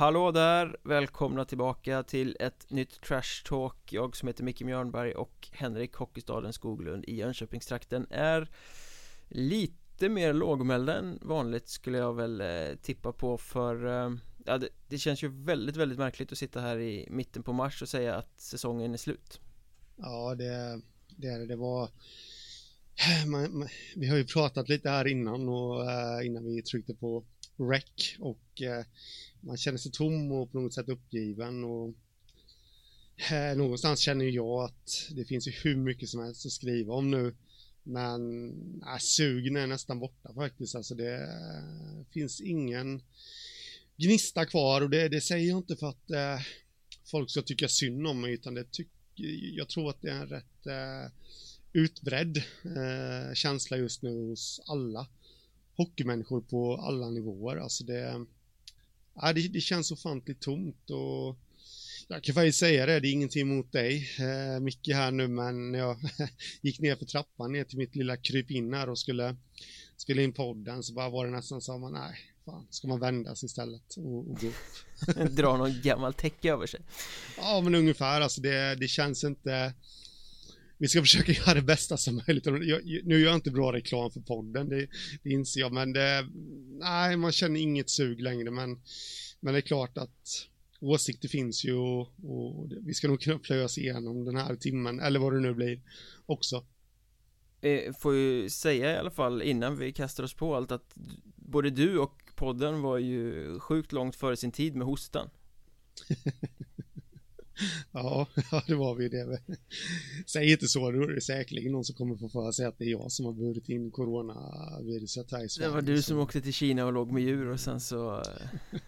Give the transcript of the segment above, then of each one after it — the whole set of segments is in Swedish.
Hallå där! Välkomna tillbaka till ett nytt Trash Talk Jag som heter Micke Mjörnberg och Henrik Hockeystaden Skoglund i Jönköpingstrakten är lite mer lågmälda än vanligt skulle jag väl eh, tippa på för eh, ja, det, det, känns ju väldigt, väldigt märkligt att sitta här i mitten på mars och säga att säsongen är slut Ja, det, det är det. Det var man, man, vi har ju pratat lite här innan och eh, innan vi tryckte på rec och eh, man känner sig tom och på något sätt uppgiven och uh, någonstans känner jag att det finns ju hur mycket som helst att skriva om nu men äh, sugen är nästan borta faktiskt alltså det eh, finns ingen gnista kvar och det, det säger jag inte för att folk ska tycka synd om mig utan det tycker jag tror att det är en rätt utbredd känsla just nu hos alla hockeymänniskor på alla nivåer. Alltså det, ja, det, det känns ofantligt tomt och jag kan faktiskt säga det, det är ingenting mot dig, eh, Micke här nu, men jag gick ner för trappan ner till mitt lilla krypin här och skulle spela in podden så bara var det nästan så man, nej, fan, ska man vända sig istället och, och gå upp. Dra någon gammal täcke över sig. Ja, men ungefär, alltså det, det känns inte vi ska försöka göra det bästa som möjligt. Jag, nu gör jag inte bra reklam för podden, det, det inser jag, men det, nej, man känner inget sug längre, men, men det är klart att åsikter finns ju och, och vi ska nog kunna plöja oss igenom den här timmen, eller vad det nu blir, också. Eh, får ju säga i alla fall innan vi kastar oss på allt att både du och podden var ju sjukt långt före sin tid med hostan. Ja, ja, det var vi det. Säg inte så, då är det säkerligen någon som kommer få för sig att det är jag som har burit in coronaviruset här i Sverige. Det var du som åkte till Kina och låg med djur och sen så eh,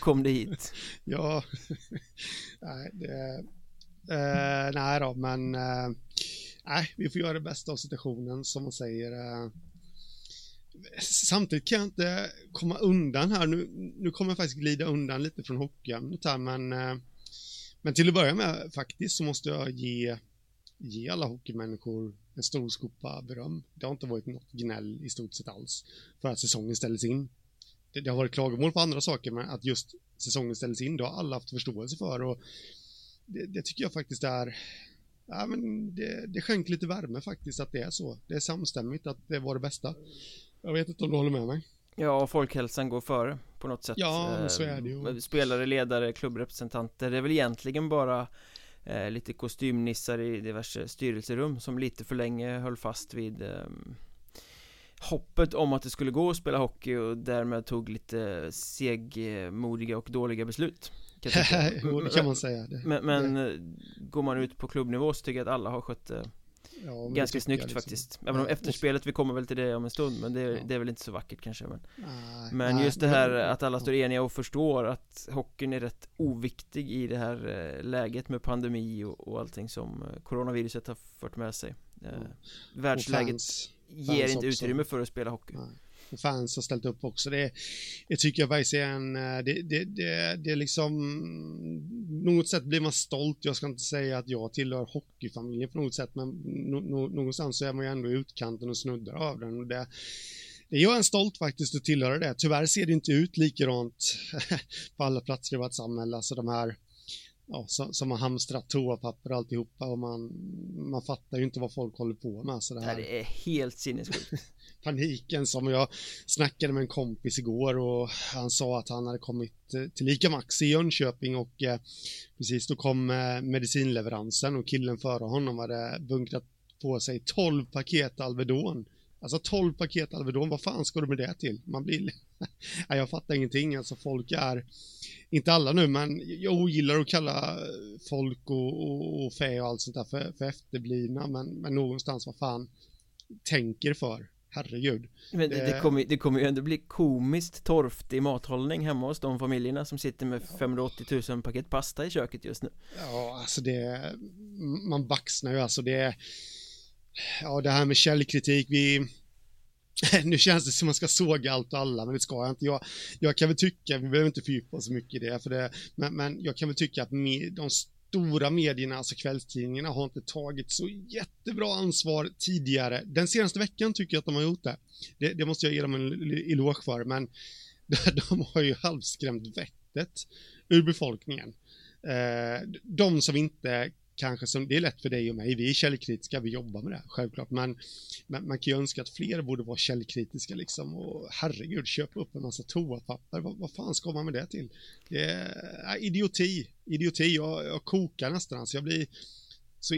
kom det hit. Ja, nej, det, eh, nej då, men eh, nej, vi får göra det bästa av situationen som man säger. Eh, samtidigt kan jag inte komma undan här, nu, nu kommer jag faktiskt glida undan lite från hockeyämnet här, men eh, men till att börja med faktiskt så måste jag ge, ge alla hockeymänniskor en stor skopa beröm. Det har inte varit något gnäll i stort sett alls för att säsongen ställdes in. Det, det har varit klagomål på andra saker, men att just säsongen ställdes in, det har alla haft förståelse för och det, det tycker jag faktiskt är Ja, men det, det skänker lite värme faktiskt att det är så. Det är samstämmigt att det var det bästa. Jag vet inte om du håller med mig? Ja, folkhälsan går före på något sätt Ja, så är det ju. Spelare, ledare, klubbrepresentanter. Det är väl egentligen bara eh, lite kostymnissar i diverse styrelserum som lite för länge höll fast vid eh, hoppet om att det skulle gå att spela hockey och därmed tog lite segmodiga och dåliga beslut jo, det kan man säga. Det. Men, men eh, går man ut på klubbnivå så tycker jag att alla har skött det Ja, Ganska snyggt liksom. faktiskt Även om efterspelet, vi kommer väl till det om en stund Men det är, ja. det är väl inte så vackert kanske Men, nej, men just det här att alla står eniga och förstår att hockeyn är rätt oviktig i det här eh, läget med pandemi och, och allting som eh, coronaviruset har fört med sig ja. Eh, världsläget fans, ger fans inte utrymme för att spela hockey nej fans har ställt upp också. Det, det tycker jag faktiskt är en, eh, det, det, det, det är liksom, mm, något sätt blir man stolt. Jag ska inte säga att jag tillhör hockeyfamiljen på något sätt, men no, no, någonstans så är man ju ändå i utkanten och snuddar av den. Och det, det gör en stolt faktiskt att tillhöra det. Tyvärr ser det inte ut likadant på alla platser i vårt samhälle. Alltså de här ja, som, som har hamstrat toapapper och alltihopa och man, man fattar ju inte vad folk håller på med. Så det, här. det är helt sinnessjukt. Paniken som jag snackade med en kompis igår och han sa att han hade kommit eh, till Ica Maxi i Jönköping och eh, precis då kom eh, medicinleveransen och killen före honom hade bunkrat på sig 12 paket Alvedon. Alltså 12 paket Alvedon, vad fan ska du med det till? Man blir... jag fattar ingenting, alltså folk är inte alla nu, men jag ogillar att kalla folk och, och, och fä och allt sånt där för, för efterblivna, men, men någonstans vad fan tänker för? Herregud. Men det, det, kommer, det kommer ju ändå bli komiskt torftig mathållning hemma hos de familjerna som sitter med 580 000 paket pasta i köket just nu. Ja, alltså det Man baxnar ju. Alltså det Ja, det här med källkritik, vi nu känns det som att man ska såga allt och alla, men det ska jag inte. Jag, jag kan väl tycka, vi behöver inte fördjupa oss så mycket i det, för det men, men jag kan väl tycka att med, de stora medierna, alltså kvällstidningarna, har inte tagit så jättebra ansvar tidigare. Den senaste veckan tycker jag att de har gjort det. Det, det måste jag ge dem en eloge för, men de har ju halvskrämt vettet ur befolkningen. Eh, de som inte kanske som, det är lätt för dig och mig, vi är källkritiska, vi jobbar med det, självklart, men, men man kan ju önska att fler borde vara källkritiska liksom. Och herregud, köpa upp en massa toapapper, vad, vad fan ska man med det till? Det är äh, idioti, idioti, jag, jag kokar nästan, alltså jag blir så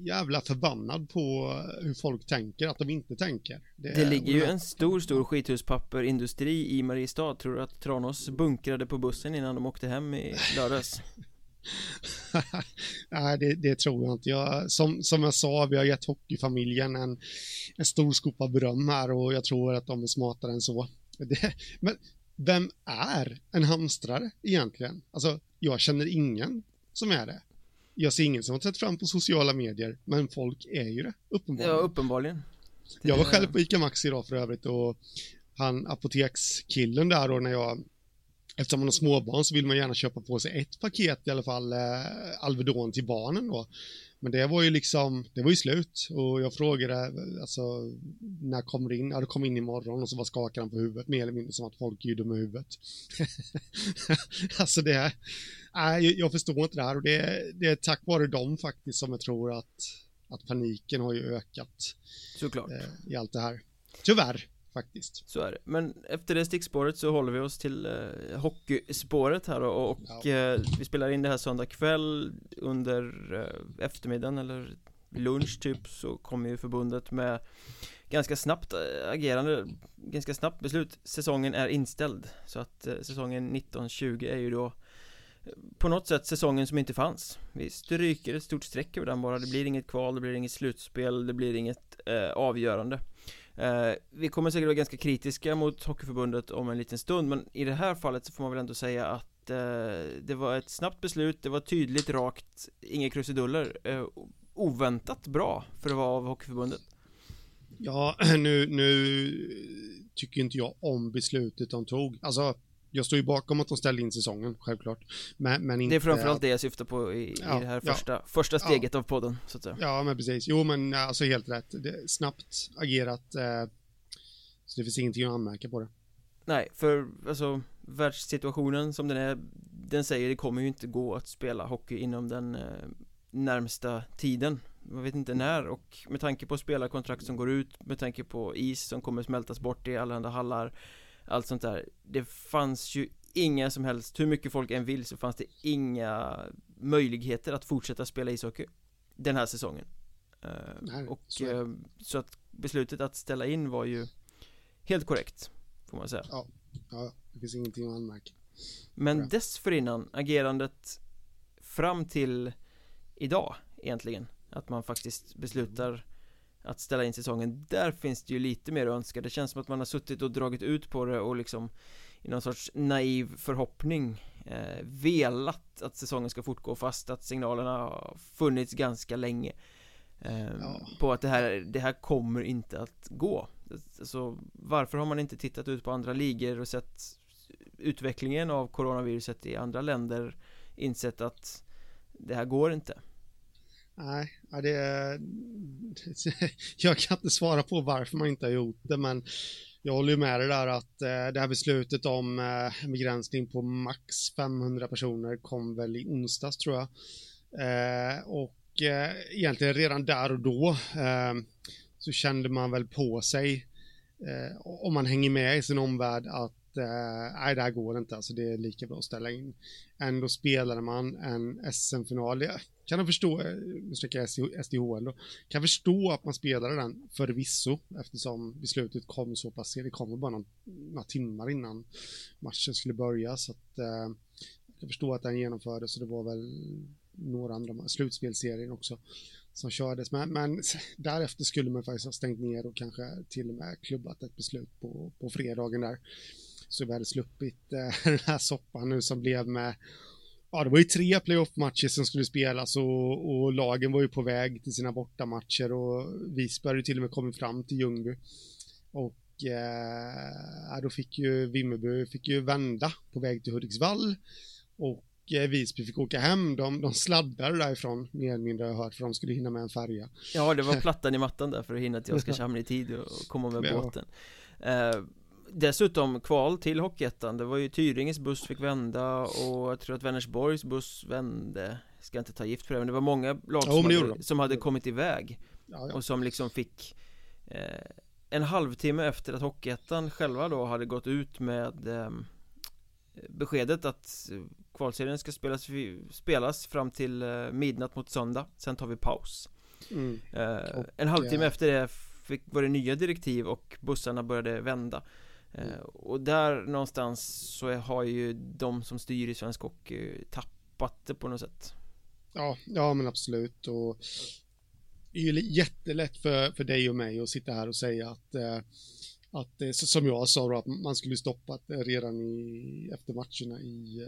jävla förbannad på hur folk tänker, att de inte tänker. Det, det ligger ju en stor, stor skithuspaperindustri i Mariestad. Tror du att Tranås bunkrade på bussen innan de åkte hem i lördags? Nej, det, det, tror jag inte. Jag, som, som jag sa, vi har gett hockeyfamiljen en, en stor skopa beröm här och jag tror att de är smartare än så. Det, men vem är en hamstrare egentligen? Alltså, jag känner ingen som är det. Jag ser ingen som har tagit fram på sociala medier, men folk är ju det, uppenbarligen. Ja, uppenbarligen. Jag var själv på ICA Maxi idag för övrigt och han apotekskillen där då när jag eftersom man har småbarn så vill man gärna köpa på sig ett paket i alla fall eh, Alvedon till barnen då. Men det var ju liksom, det var ju slut och jag frågade alltså när kommer det in? Ja det kommer in imorgon och så var skakade han på huvudet mer eller mindre som att folk är ju dumma i huvudet. alltså det, nej jag förstår inte det här och det, det är tack vare dem faktiskt som jag tror att, att paniken har ju ökat. Såklart. Eh, I allt det här. Tyvärr faktiskt. Så är det. Men efter det stickspåret så håller vi oss till eh, hockeyspåret här och, och ja. eh, vi spelar in det här söndag kväll under eh, eftermiddagen eller lunch typ så kommer ju förbundet med ganska snabbt eh, agerande, ganska snabbt beslut. Säsongen är inställd så att eh, säsongen 1920 är ju då eh, på något sätt säsongen som inte fanns Vi stryker ett stort streck över den bara Det blir inget kval, det blir inget slutspel, det blir inget eh, avgörande Eh, vi kommer säkert vara ganska kritiska mot Hockeyförbundet om en liten stund Men i det här fallet så får man väl ändå säga att eh, Det var ett snabbt beslut, det var tydligt, rakt, inga krusiduller eh, Oväntat bra för att vara av Hockeyförbundet. Ja, nu, nu tycker inte jag om beslutet de tog. Alltså jag står ju bakom att de ställde in säsongen, självklart. Men, men inte Det är framförallt det jag syftar på i, ja, i det här första, ja, första steget ja, av podden, så att säga. Ja, men precis, jo men alltså helt rätt. Det, Snabbt agerat eh, Så det finns ingenting att anmärka på det. Nej, för alltså Världssituationen som den är Den säger det kommer ju inte gå att spela hockey inom den eh, närmsta tiden. Man vet inte när och med tanke på spelarkontrakt som går ut Med tanke på is som kommer smältas bort i alla andra hallar allt sånt där. Det fanns ju inga som helst, hur mycket folk än vill så fanns det inga möjligheter att fortsätta spela ishockey Den här säsongen. Eh, Nej, Och så. Eh, så att beslutet att ställa in var ju helt korrekt Får man säga. Ja, ja det finns ingenting att anmärka. Men dessförinnan, agerandet fram till idag egentligen Att man faktiskt beslutar att ställa in säsongen Där finns det ju lite mer att önska Det känns som att man har suttit och dragit ut på det och liksom I någon sorts naiv förhoppning eh, Velat att säsongen ska fortgå fast att signalerna har funnits ganska länge eh, ja. På att det här, det här kommer inte att gå Så varför har man inte tittat ut på andra ligor och sett Utvecklingen av coronaviruset i andra länder Insett att Det här går inte Nej, det. Jag kan inte svara på varför man inte har gjort det, men jag håller ju med dig där att eh, det här beslutet om eh, begränsning på max 500 personer kom väl i onsdags tror jag. Eh, och egentligen redan där och då så kände man väl på sig, om man hänger med i sin omvärld, att Eh, nej, det här går inte, alltså det är lika bra att ställa in. Ändå spelade man en SM-final kan jag förstå, eh, nu snackar jag SDHL då, kan förstå att man spelade den förvisso eftersom beslutet kom så pass sent, det kom bara någon, några timmar innan matchen skulle börja. Så att eh, jag förstår att den genomfördes och det var väl några andra slutspelserien också som kördes, men, men därefter skulle man faktiskt ha stängt ner och kanske till och med klubbat ett beslut på, på fredagen där så vi hade sluppit eh, den här soppan nu som blev med ja, det var ju tre playoff-matcher som skulle spelas och, och, lagen var ju på väg till sina bortamatcher och Visby hade till och med kommit fram till Ljungby. Och eh, då fick ju Vimmerby fick ju vända på väg till Hudiksvall och eh, Visby fick åka hem, de, de sladdade därifrån mer eller mindre har jag hört för de skulle hinna med en färja Ja det var plattan i mattan där för att hinna till Oskarshamn i tid och komma med ja. båten eh, Dessutom kval till Hockeyettan. Det var ju Tyringes buss fick vända och jag tror att Vänersborgs buss vände. Ska inte ta gift på det men det var många lag som, hade, som hade kommit iväg ja, ja. Och som liksom fick eh, En halvtimme efter att Hockeyettan själva då hade gått ut med eh, Beskedet att kvalserien ska spelas, spelas fram till eh, midnatt mot söndag. Sen tar vi paus. Mm. eh, En halvtimme efter det fick, var det nya direktiv och bussarna började vända mm. Och där någonstans så har ju de som styr i svensk hockey tappat det på något sätt Ja, ja men absolut och det är ju jättelätt för, för dig och mig att sitta här och säga att eh, att, som jag sa då, att man skulle stoppat redan i, efter matcherna i...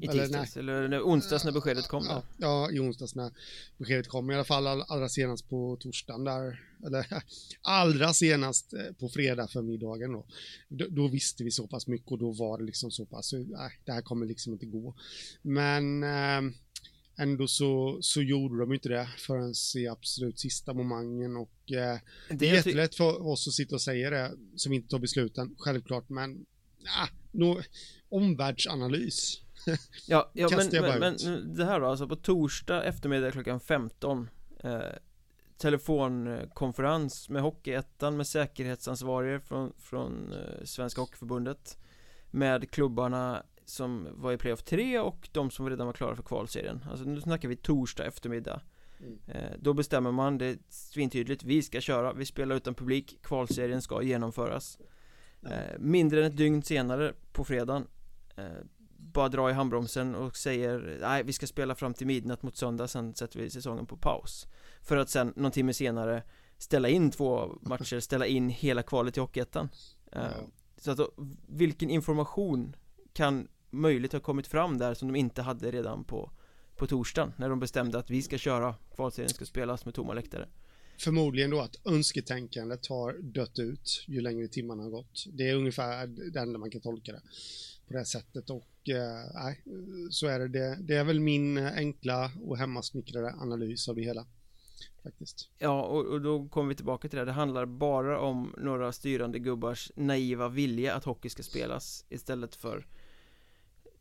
I tisdags, eller, eller onsdags när beskedet kom ja, ja, i onsdags när beskedet kom, i alla fall all, allra senast på torsdagen där, eller allra senast eh, på fredag för middagen då. då. då. visste vi så pass mycket och då var det liksom så pass, nej, det här kommer liksom inte gå. Men eh, Ändå så, så gjorde de inte det förrän i absolut sista momangen och eh, det är jättelätt för oss att sitta och säga det som inte tar besluten, självklart, men ah, no, omvärldsanalys. ja, ja men, men, men, det här då, alltså på torsdag eftermiddag klockan 15 eh, telefonkonferens med Hockeyettan med säkerhetsansvariga från, från eh, Svenska Hockeyförbundet med klubbarna som var i playoff 3 och de som redan var klara för kvalserien. Alltså nu snackar vi torsdag eftermiddag. Mm. eh, Då bestämmer man, det är svintydligt, vi ska köra, vi spelar utan publik, kvalserien ska genomföras. Eh, Mindre än ett dygn senare på fredagen eh, Bara dra i handbromsen och säger Nej vi ska spela fram till midnatt mot söndag, sen sätter vi säsongen på paus. För att sen någon timme senare ställa in två matcher, ställa in hela kvalet i Hockeyettan. Eh, Så att då, vilken information kan möjligt ha kommit fram där som de inte hade redan på på torsdagen när de bestämde att vi ska köra kvalserien ska spelas med tomma läktare Förmodligen då att önsketänkandet har dött ut ju längre timmarna har gått. Det är ungefär det enda man kan tolka det på det sättet och eh, så är det. det. Det är väl min enkla och hemmasnickrade analys av det hela. Faktiskt. Ja, och, och då kommer vi tillbaka till det. Det handlar bara om några styrande gubbars naiva vilja att hockey ska spelas istället för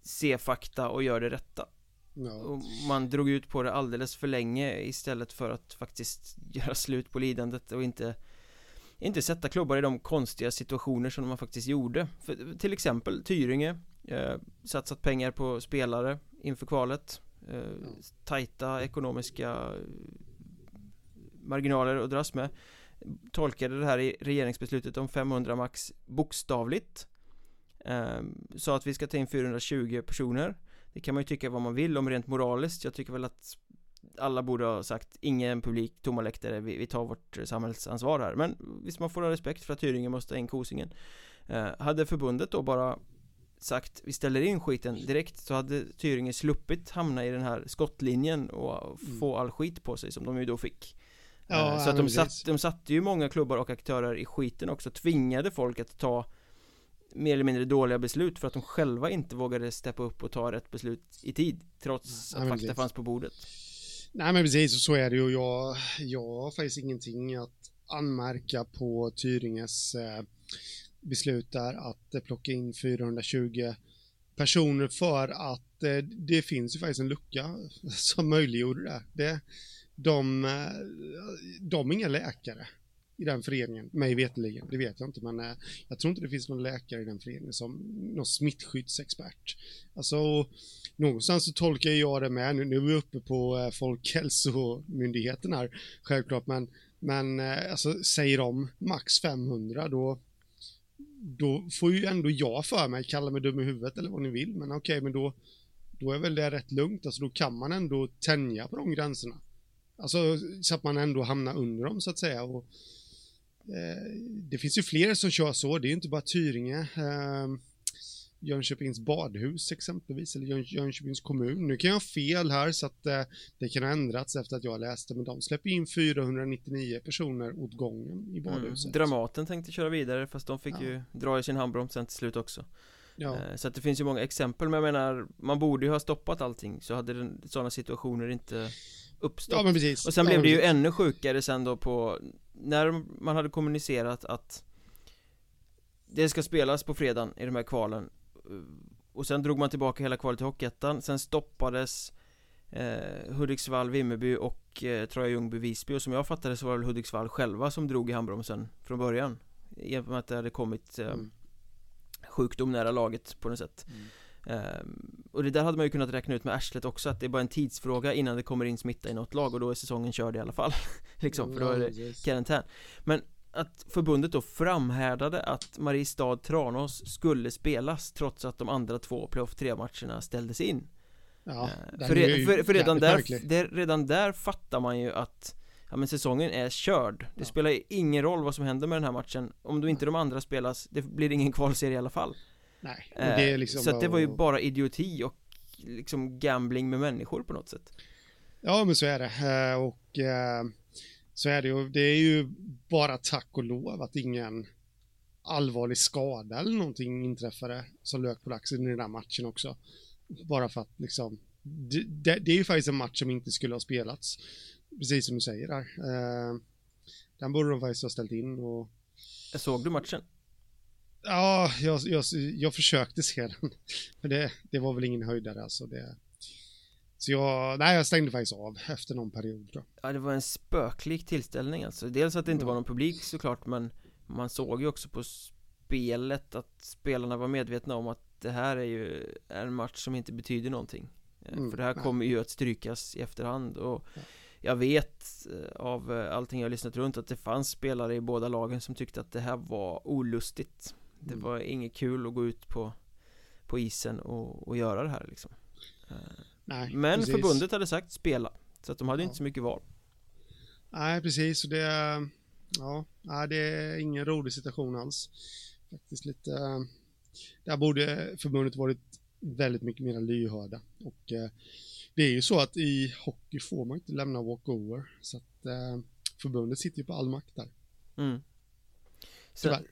se fakta och gör det rätta. Ja. och Man drog ut på det alldeles för länge istället för att faktiskt göra slut på lidandet och inte Inte sätta klubbar i de konstiga situationer som man faktiskt gjorde. För, Till exempel Tyringe eh, Satsat pengar på spelare inför kvalet. Eh, ja. Tajta ekonomiska Marginaler att dras med. Tolkade det här i regeringsbeslutet om 500 max bokstavligt eh, Sa att vi ska ta in 420 personer. Det kan man ju tycka vad man vill om rent moraliskt. Jag tycker väl att alla borde ha sagt ingen publik, tomma läktare, vi, vi tar vårt samhällsansvar här. Men visst man får ha respekt för att Tyringen måste ha in Kosingen. Eh, Hade förbundet då bara sagt vi ställer in skiten direkt så hade Tyringen sluppit hamna i den här skottlinjen och mm. få all skit på sig som de ju då fick. Ja, Så att de, satt, de satte ju många klubbar och aktörer i skiten också Tvingade folk att ta mer eller mindre dåliga beslut för att de själva inte vågade steppa upp och ta rätt beslut i tid trots att fakta fanns på bordet. Nej men precis, så är det ju. Jag, jag har faktiskt ingenting att anmärka på Tyringes eh, beslut där att eh, plocka in 420 personer för att eh, det finns ju faktiskt en lucka som möjliggjorde det. det de, de är inga läkare i den föreningen, mig veteligen, det vet jag inte, men eh, jag tror inte det finns någon läkare i den föreningen som någon smittskyddsexpert. Alltså, någonstans så tolkar jag det med, nu, nu är vi uppe på eh, Folkhälsomyndigheten här, självklart, men, men eh, alltså, säger de max 500, då, då får ju ändå jag för mig, kalla mig dum i huvudet eller vad ni vill, men okej, okay, men då, då är väl det rätt lugnt, alltså då kan man ändå tänja på de gränserna. Alltså så att man ändå hamnar under dem så att säga och det finns ju fler som kör så, det är inte bara Tyringe. Eh, Jönköpings badhus exempelvis, eller Jön, Jönköpings kommun. Nu kan jag ha fel här så att eh, det kan ha ändrats efter att jag läste, men de släpper in 499 personer åt gången i mm, badhuset. Mm. Dramaten tänkte köra vidare, fast de fick ja. ju dra i sin handbroms sen till slut också. Ja. Eh, så att det finns ju många exempel, men jag menar, man borde ju ha stoppat allting, så hade sådana situationer inte uppstått. Ja, men precis. Och sen ja, blev det ju ännu sjukare sen då på när man hade kommunicerat att det ska spelas på fredagen i de här kvalen Och sen drog man tillbaka hela kvalet till Hockeyettan Sen stoppades eh, Hudiksvall, Vimmerby och eh, Troja Ljungby, Visby och som jag fattade så var det Hudiksvall själva som drog i handbromsen från början I och med att det hade kommit eh, mm. sjukdom nära laget på något sätt mm. Um, och det där hade man ju kunnat räkna ut med arslet också att det är bara en tidsfråga innan det kommer in smitta i något lag och då är säsongen körd i alla fall. Liksom, för då är det karantän. Men att förbundet då framhärdade att Mariestad-Tranås skulle spelas trots att de andra två playoff 3 matcherna ställdes in. Ja, uh, för, re, för, för, redan där, det, redan där fattar man ju att Ja men säsongen är körd. Det ja. spelar ingen roll vad som händer med den här matchen. Om då inte de andra spelas Det blir ingen kvalserie i alla fall Nej, och det är liksom Så att det var ju bara idioti och liksom gambling med människor på något sätt Ja men så är det eh, och eh, så är det ju, det är ju bara tack och lov att ingen allvarlig skada eller någonting inträffade som lök på laxen i den där matchen också. Bara för att liksom, det, det, det, är ju faktiskt en match som inte skulle ha spelats. Precis som du säger där. Eh, den borde de faktiskt ha ställt in och... Såg du matchen? Ja, jag, jag, jag försökte se den. Men det, det var väl ingen höjdare alltså. Det, så jag, nej jag stängde faktiskt av efter någon period då. Ja det var en spöklik tillställning alltså. Dels att det inte var någon publik såklart men man såg ju också på spelet att spelarna var medvetna om att det här är ju en match som inte betyder någonting. Eh, mm, För det här nej. kommer ju att strykas i efterhand och ja. Jag vet eh, av eh, allting jag har lyssnat runt att det fanns spelare i båda lagen som tyckte att det här var olustigt det var inget kul att gå ut på, på isen och, och göra det här liksom eh, Nej, Men precis. förbundet hade sagt spela Så att de hade ja. inte så mycket val Nej precis och det Ja, det är ingen rolig situation alls Faktiskt lite Där borde förbundet varit väldigt mycket mer lyhörda och eh, det är ju så att i hockey får man inte lämna walkover så att eh, förbundet sitter ju på all makt där. Mm. Sen,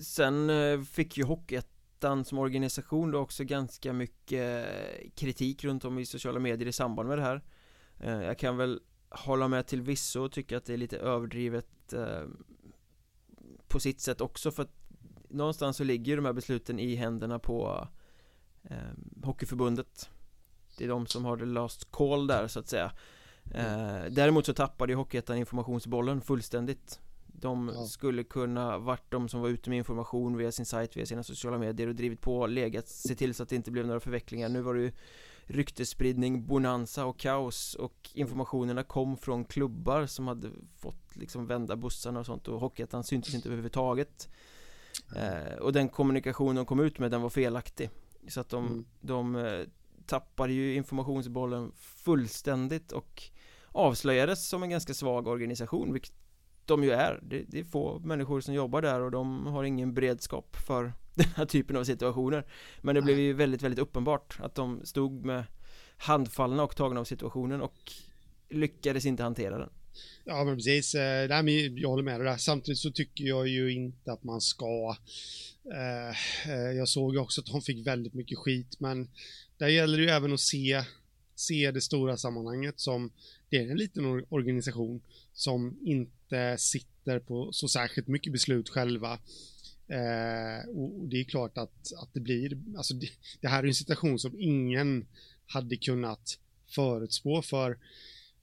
Sen eh, fick ju Hockeyettan som organisation då också ganska mycket eh, kritik runt om i sociala medier i samband med det här. Eh, jag kan väl hålla med till visso och tycka att det är lite överdrivet på sitt sätt också för att någonstans så ligger ju de här besluten i händerna på Hockeyförbundet. Det är de som har det last call där så att säga. Däremot så tappade ju Hockeyettan informationsbollen fullständigt de ja. skulle kunna varit de som var ute med information via sin sajt, via sina sociala medier och drivit på, legat, se till så att det inte blev några förvecklingar. Nu var det ju ryktesspridning, bonanza och kaos och informationerna kom från klubbar som hade fått liksom vända bussarna och sånt och Hockeyettan syntes inte överhuvudtaget. Eh, och den kommunikation de kom ut med den var felaktig. Så att de, mm. de eh, tappade ju informationsbollen fullständigt och avslöjades som en ganska svag organisation vilket de ju är. Det, det, är få människor som jobbar där och de har ingen beredskap för den här typen av situationer. Men det blev ju väldigt, väldigt uppenbart att de stod med handfallna och tagna av situationen och lyckades inte hantera den. Ja men precis, Nej, men jag håller med dig där. Samtidigt så tycker jag ju inte att man ska eh, eh Jag såg också att de fick väldigt mycket skit men Där gäller det ju även att se Se det stora sammanhanget som Det är en liten organisation som inte inte sitter på så särskilt mycket beslut själva. Eh, och det är klart att, att det blir, alltså det, det här är en situation som ingen hade kunnat förutspå för,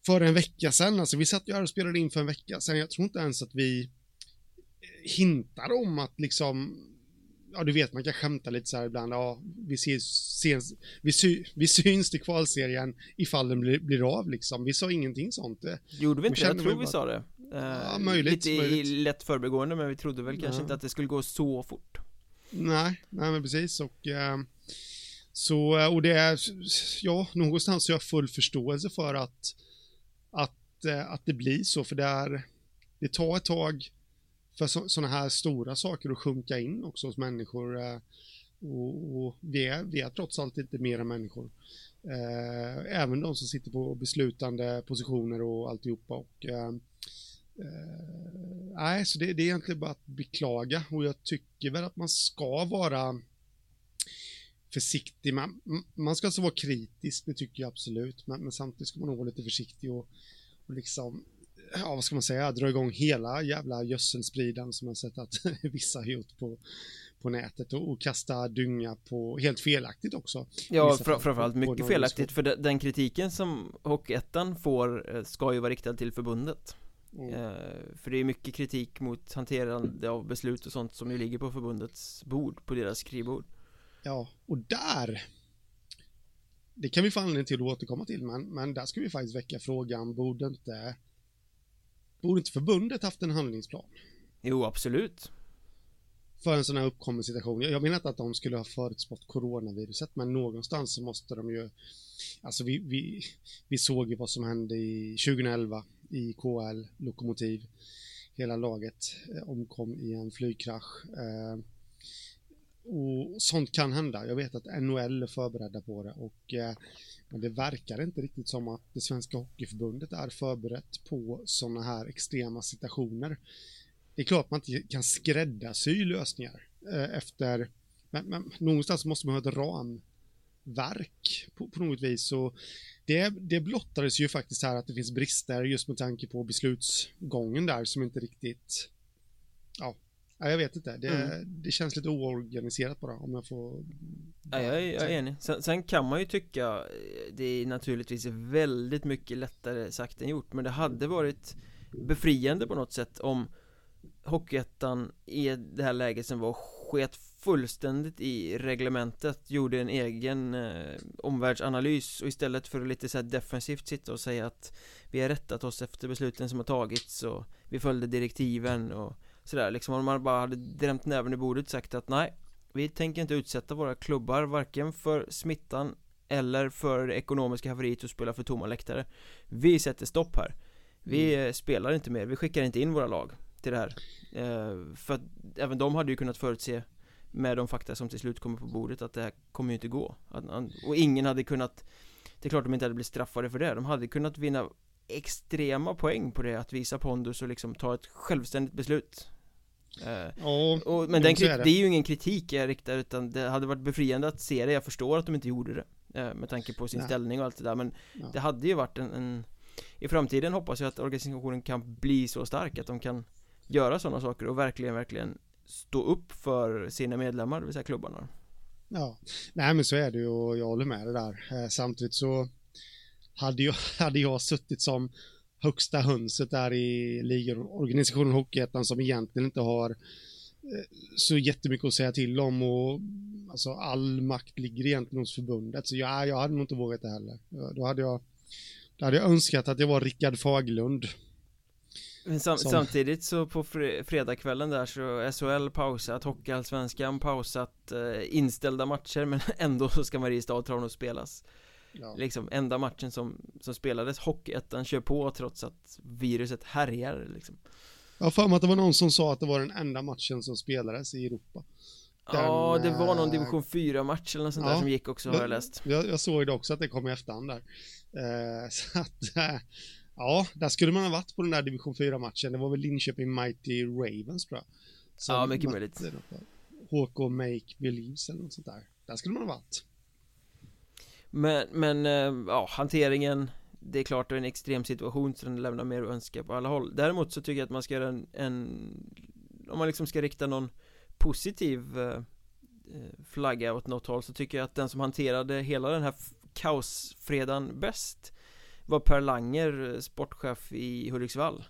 för en vecka sedan. Alltså vi satt ju här och spelade in för en vecka sedan. Jag tror inte ens att vi hintar om att liksom ja du vet man kan skämta lite så här ibland, ja vi ses, ses vi, sy, vi syns till kvalserien ifall den blir, blir av liksom. Vi sa ingenting sånt. Gjorde vi inte det? Jag tror vi bara... sa det. Ja, eh, möjligt, lite möjligt. lätt förbegående men vi trodde väl kanske ja. inte att det skulle gå så fort. Nej, nej men precis och eh, så, och det är, ja, någonstans har jag full förståelse för att, att, eh, att det blir så, för det är, det tar ett tag för sådana här stora saker att sjunka in också hos människor. Eh, och, och vi, är, vi är trots allt inte mera människor. Eh, även de som sitter på beslutande positioner och alltihopa. Och, eh, nej, så det, det, är egentligen bara att beklaga och jag tycker väl att man ska vara försiktig. Man, man ska alltså vara kritisk, det tycker jag absolut, men, men samtidigt ska man nog vara lite försiktig och, och liksom ja vad ska man säga, dra igång hela jävla gödselspridan som jag sett att vissa har gjort på, på nätet och, och kasta dynga på, helt felaktigt också. Ja, fr framförallt mycket felaktigt, för den kritiken som Hockeyettan får eh, ska ju vara riktad till förbundet. Mm. Eh, för det är mycket kritik mot hanterande av beslut och sånt som ju ligger på förbundets bord, på deras skrivbord. Ja, och där det kan vi få anledning till att återkomma till, men, men där ska vi faktiskt väcka frågan, borde inte Borde inte förbundet haft en handlingsplan? Jo, absolut. För en sån här uppkommen situation. Jag menar inte att de skulle ha förutspått coronaviruset, men någonstans så måste de ju... Alltså vi, vi, vi såg ju vad som hände i 2011 i KL, Lokomotiv. Hela laget eh, omkom i en flygkrasch. Eh, och sånt kan hända. Jag vet att NHL är förberedda på det och eh, men det verkar inte riktigt som att det svenska hockeyförbundet är förberett på sådana här extrema situationer. Det är klart att man inte kan skräddarsy lösningar efter, men, men någonstans måste man ha ett ram ramverk på, på något vis. Så det, det blottades ju faktiskt här att det finns brister just med tanke på beslutsgången där som inte riktigt ja, Ja, jag vet inte. Det, mm. det känns lite oorganiserat bara om jag får Ja, jag, är, jag är enig. Sen, sen, kan man ju tycka Det är naturligtvis väldigt mycket lättare sagt än gjort Men det hade varit befriande på något sätt om Hockeyettan i det här läget som var sket fullständigt i reglementet Gjorde en egen eh, omvärldsanalys och istället för att lite så defensivt sitta och säga att Vi har rättat oss efter besluten som har tagits och vi följde direktiven och Sådär liksom om man bara hade drämt näven i bordet och sagt att nej Vi tänker inte utsätta våra klubbar varken för smittan Eller för det ekonomiska haveriet och spela för tomma läktare. Vi sätter stopp här. Vi mm. spelar inte mer, vi skickar inte in våra lag till det här. Eh, För att även de hade ju kunnat förutse Med de fakta som till slut kommer på bordet att det här kommer ju inte gå Och ingen hade kunnat Det är klart de inte hade blivit straffade för det De hade kunnat vinna extrema poäng på det att visa pondus och liksom ta ett självständigt beslut Eh, ja, och, men den, det. det. är ju ingen kritik jag riktar utan det hade varit befriande att se det Jag förstår att de inte gjorde det eh, Med tanke på sin Nej. ställning och allt det där men ja. Det hade ju varit en, en, I framtiden hoppas jag att organisationen kan bli så stark att de kan Göra sådana saker och verkligen, verkligen Stå upp för sina medlemmar, det vill säga klubbarna Ja, nej men så är det ju och jag håller med det där eh, Samtidigt så hade jag, hade jag suttit som högsta hönset där i ligorganisationen Hockeyettan som egentligen inte har eh, så jättemycket att säga till om och alltså all makt ligger egentligen hos förbundet. Så ja, jag hade nog inte vågat det heller. Då hade jag, då hade jag önskat att jag var Rickard Faglund. Men sam som... samtidigt så på fre fredagskvällen där så SHL pausat, Hockeyallsvenskan pausat, eh, inställda matcher men ändå så ska Mariestad Tranås spelas. Ja. Liksom enda matchen som, som spelades Hockeyettan kör på trots att viruset härjar liksom. Jag har för mig att det var någon som sa att det var den enda matchen som spelades i Europa. Den, Ja, det var någon division 4 match eller något sånt ja, där som gick också har jag läst. jag, jag såg det också att det kom i efterhand där. Eh, Så att eh, Ja, där skulle man ha varit på den där division 4 matchen. Det var väl Linköping Mighty Ravens tror jag Ja, mycket möjligt. HK Make Believes eller något sånt där. Där skulle man ha varit. Men, men eh, ja, hanteringen Det är klart det är en extrem situation så den lämnar mer att önska på alla håll. Däremot så tycker jag att man ska göra en, en Om man liksom ska rikta någon positiv eh, eh flagga åt något håll så tycker jag att den som hanterade hela den här kaosfredagen bäst var Per Langer, eh, sportchef i Hudiksvall.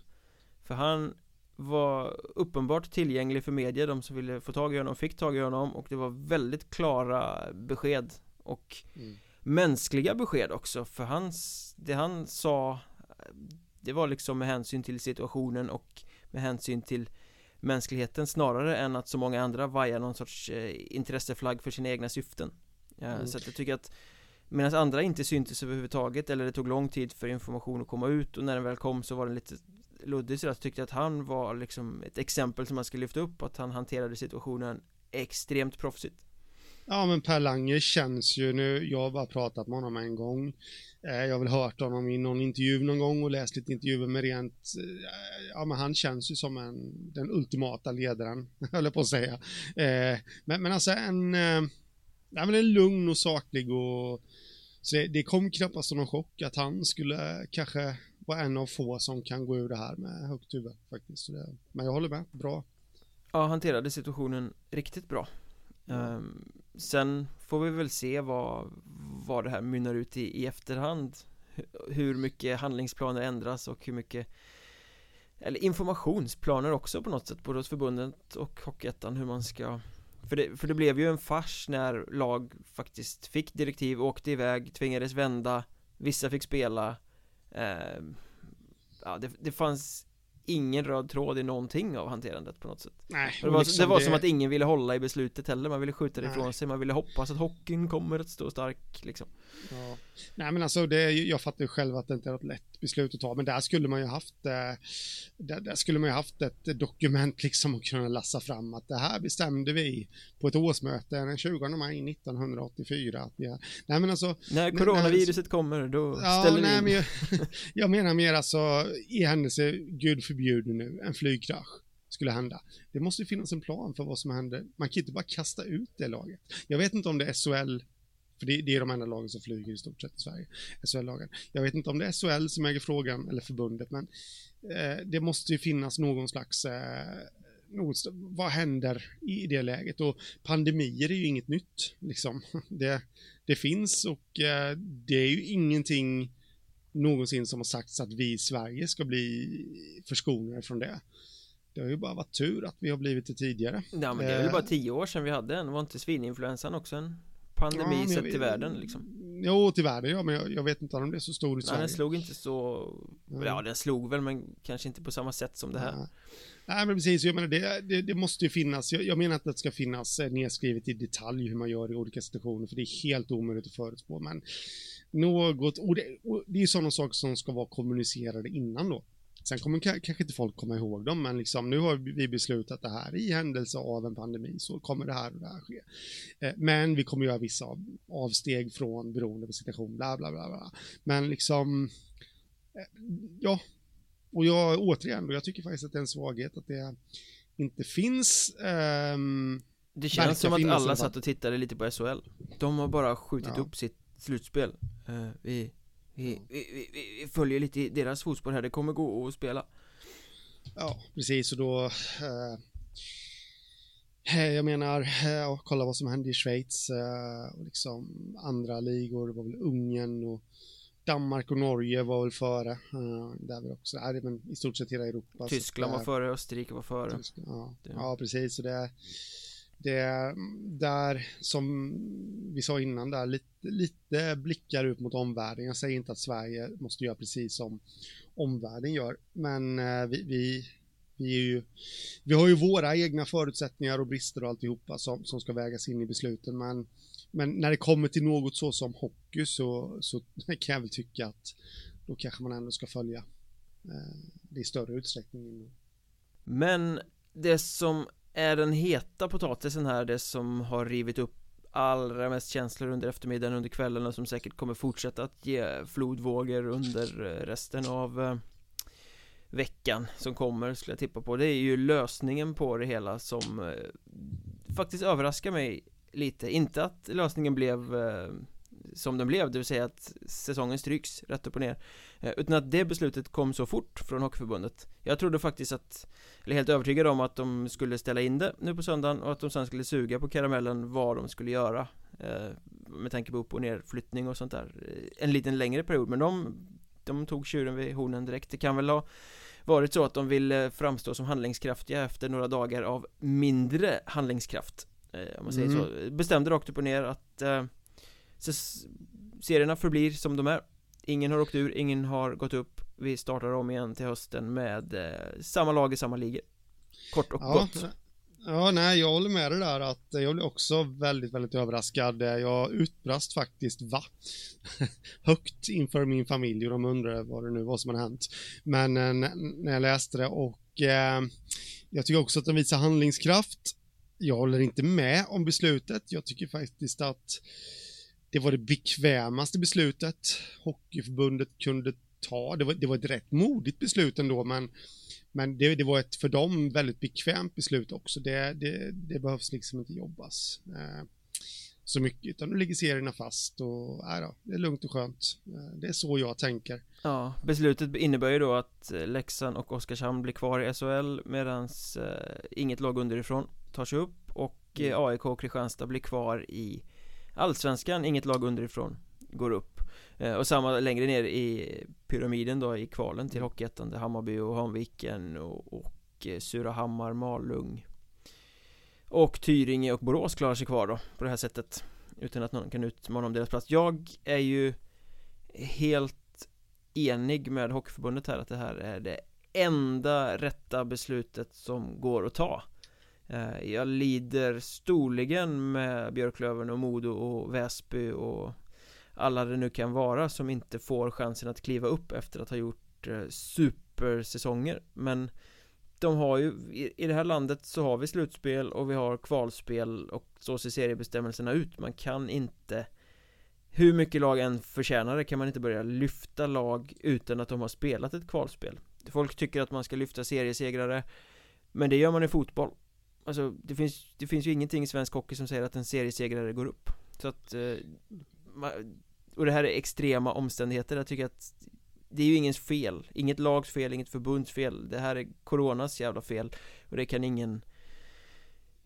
För han var uppenbart tillgänglig för media, de som ville få tag i honom fick tag i honom och det var väldigt klara besked och mm. mänskliga besked också för hans, det han sa Det var liksom med hänsyn till situationen och med hänsyn till mänskligheten snarare än att så många andra vajar någon sorts eh, intresseflagg för sina egna syften. Mm. Så att jag tycker att Medan andra inte syntes överhuvudtaget eller det tog lång tid för information att komma ut och när den väl kom så var den lite luddig så jag tyckte att han var liksom ett exempel som man ska lyfta upp att han hanterade situationen extremt proffsigt Ja men Per Lange känns ju nu, jag har bara pratat med honom en gång. Eh, jag har väl hört honom i någon intervju någon gång och läst lite intervjuer med rent, eh, ja men han känns ju som en, den ultimata ledaren, höll jag på att säga. Eh, men, men alltså en, ja men en lugn och saklig och så det, det kom knappast som någon chock att han skulle kanske var en av få som kan gå ur det här med högt huvud faktiskt. Det, men jag håller med, bra. Ja, hanterade situationen riktigt bra. Um, sen får vi väl se vad, vad det här mynnar ut i, i efterhand Hur mycket handlingsplaner ändras och hur mycket Eller informationsplaner också på något sätt både hos förbundet och Hockeyettan hur man ska för det, för det blev ju en fars när lag faktiskt fick direktiv, åkte iväg, tvingades vända Vissa fick spela. Eh, Ja, det, det fanns ingen röd tråd i någonting av hanterandet på något sätt. Nej, Det var, liksom det var det... som att ingen ville hålla i beslutet heller, man ville skjuta det ifrån sig, man ville hoppas att hockeyn kommer att stå stark liksom ja. Nej men alltså, det, jag fattar ju själv att det inte är något lätt beslut att ta, men där skulle man ju haft, eh, där, där, skulle man ju haft ett dokument liksom att kunna lassa fram att det här bestämde vi på ett årsmöte den 20 maj 1984. Att vi, nej men alltså. När coronaviruset när, kommer, då ja, ställer nej, vi in. Men jag, jag menar mer alltså, i händelse, gud förbjude nu, en flygkrasch skulle hända. Det måste finnas en plan för vad som händer. Man kan inte bara kasta ut det laget. Jag vet inte om det är SHL för det, det, är de enda lagen som flyger i stort sett i Sverige, SHL-lagen. Jag vet inte om det är SHL som äger frågan, eller förbundet, men eh, det måste ju finnas någon slags eh, något, vad händer i det läget? Och pandemier är ju inget nytt, liksom. Det, det finns och eh, det är ju ingenting någonsin som har sagts att vi i Sverige ska bli förskonade från det. Det har ju bara varit tur att vi har blivit det tidigare. Ja men det är väl bara eh, tio år sedan vi hade en, var inte svininfluensan också en pandemi ja, sett till världen liksom Jo, till världen ja, men jag, jag, vet inte om det är så stor i Sverige Nej, den slog inte så ja. ja, den slog väl men kanske inte på samma sätt som det här ja. Nej, men precis, jag menar det, det, det måste ju finnas, jag, jag, menar att det ska finnas eh, nedskrivet i detalj hur man gör i olika situationer, för det är helt omöjligt att förutspå, men något, och det, och det är ju sådana saker som ska vara kommunicerade innan då. Sen kommer kanske inte folk komma ihåg dem, men liksom, nu har vi beslutat det här i händelse av en pandemi så kommer det här och det här ske. Eh, men vi kommer göra vissa avsteg från beroende på situation, bla bla bla. bla. Men liksom, eh, ja, och jag återigen, jag tycker faktiskt att det är en svaghet att det inte finns um, Det känns som att alla satt och tittade lite på SHL De har bara skjutit ja. upp sitt slutspel uh, vi vi, vi, vi, vi, följer lite i deras fotspår här, det kommer gå att spela. Ja, precis. Och då eh, Jag menar, eh, kolla vad som hände i Schweiz eh, och liksom andra ligor, det var väl Ungern och Danmark och Norge var väl före där vi också, nej, men i stort sett hela Europa. Tyskland var före, Österrike var före. Tyskland, ja, ja, precis, så det det är där, som vi sa innan, där lite, lite blickar ut mot omvärlden. Jag säger inte att Sverige måste göra precis som omvärlden gör, men eh, vi, vi, vi, är ju, vi har ju våra egna förutsättningar och brister och alltihopa som, som ska vägas in i besluten, men, men när det kommer till något så som hockey så, så kan jag väl tycka att då kanske man ändå ska följa eh, det i större utsträckning. Men det som är den heta potatisen här det som har rivit upp allra mest känslor under eftermiddagen under kvällen och som säkert kommer fortsätta att ge flodvågor under eh, resten av eh, veckan som kommer skulle jag tippa på. Det är ju lösningen på det hela som eh, faktiskt överraskar mig lite. Inte att lösningen blev som den blev, det vill säga att säsongen stryks rätt upp och ner eh, Utan att det beslutet kom så fort från Hockeyförbundet. Jag trodde faktiskt att, eller helt övertygad om att de skulle ställa in det nu på söndagen och att de sen skulle suga på karamellen vad de skulle göra eh, Med tanke på upp och nerflyttning och sånt där eh, En liten längre period, men de, de tog tjuren vid hornen direkt. Det kan väl ha varit så att de ville framstå som handlingskraftiga efter några dagar av mindre handlingskraft Om man säger mm. så, bestämde rakt upp och ner att så serierna förblir som de är Ingen har åkt ur, ingen har gått upp Vi startar om igen till hösten med eh, samma lag i samma ligor Kort och ja, gott Ja, nej, jag håller med dig där att jag blev också väldigt, väldigt överraskad. Jag utbrast faktiskt va? Högt inför min familj och de undrade vad det nu var som hade hänt. Men eh, när jag läste det och eh, jag tycker också att de visar handlingskraft. Jag håller inte med om beslutet. Jag tycker faktiskt att det var det bekvämaste beslutet Hockeyförbundet kunde ta. Det var, det var ett rätt modigt beslut ändå, men, men det, det var ett för dem väldigt bekvämt beslut också. Det, det, det behövs liksom inte jobbas. Eh, så mycket, utan nu ligger serierna fast och äh då, det är lugnt och skönt. Eh, det är så jag tänker. Ja, beslutet innebär ju då att eh, Leksand och Oskarshamn blir kvar i SHL medan eh, inget lag underifrån tar sig upp och eh, mm. AIK och Kristianstad blir kvar i Allsvenskan, inget lag underifrån går upp. Eh, Och samma längre ner i pyramiden då i kvalen till Hockeyettan där Hammarby och Hanviken och, och eh, Surahammar, Malung och Tyringe och Borås klarar sig kvar då på det här sättet. Utan att någon kan utmana om deras plats. Jag är ju helt enig med Hockeyförbundet här att det här är det enda rätta beslutet som går att ta Eh, jag lider storligen med Björklöven och Modo och Väsby och alla det nu kan vara som inte får chansen att kliva upp efter att ha gjort eh, supersäsonger. Men de har ju, i det här landet så har vi slutspel och vi har kvalspel och så ser seriebestämmelserna ut. Man kan inte Hur mycket lag än förtjänar det kan man inte börja lyfta lag utan att de har spelat ett kvalspel. Folk tycker att man ska lyfta seriesegrare Men det gör man i fotboll. Alltså det finns, det finns ju ingenting i svensk hockey som säger att en seriesegrare går upp. Så att eh, Och det här är extrema omständigheter, jag tycker att det är ju ingens fel, inget lags fel, inget förbunds fel. Det här är Coronas jävla fel. Och det kan ingen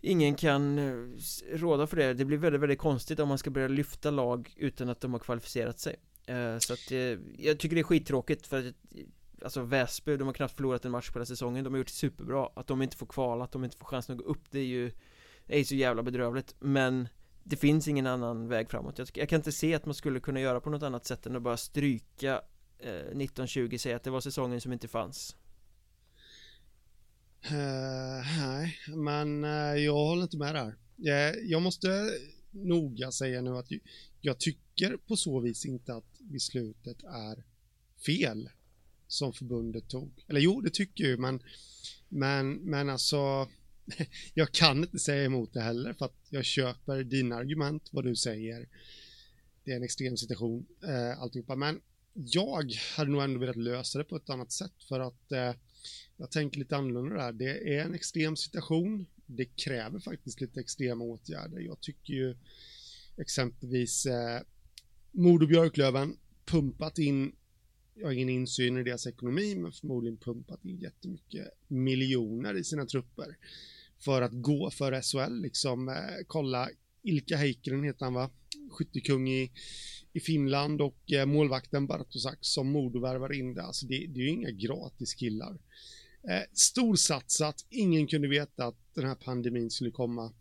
Ingen kan eh, råda för det. Det blir väldigt, väldigt konstigt om man ska börja lyfta lag utan att de har kvalificerat sig. Eh, så att jag tycker det är skittråkigt för att Alltså Väsby, de har knappt förlorat en match på den här säsongen. De har gjort superbra. Att de inte får kvala, att de inte får chansen att gå upp Det är ju Det är så jävla bedrövligt. Men Det finns ingen annan väg framåt. Jag, jag kan inte se att man skulle kunna göra på något annat sätt än att bara stryka eh, 1920 säga att det var säsongen som inte fanns? Uh, nej, men uh, jag håller inte med där. Jag, jag måste noga säga nu att jag tycker på så vis inte att beslutet är fel som förbundet tog. Eller jo, det tycker jag ju, men, men, men alltså jag kan inte säga emot det heller för att jag köper dina argument, vad du säger. Det är en extrem situation, eh, alltihopa. Men jag hade nog ändå velat lösa det på ett annat sätt för att eh, jag tänker lite annorlunda där. Det är en extrem situation. Det kräver faktiskt lite extrema åtgärder. Jag tycker ju exempelvis eh, Modo Björklöven pumpat in, jag har ingen insyn i deras ekonomi, men förmodligen pumpat in jättemycket miljoner i sina trupper för att gå för SHL, liksom eh, kolla Ilka Heikkinen heter han va, skyttekung i i Finland och eh, målvakten Bartosak som Modovärvar in det. Alltså det, det är ju inga gratis killar. Eh, storsatsat, ingen kunde veta att den här pandemin skulle komma.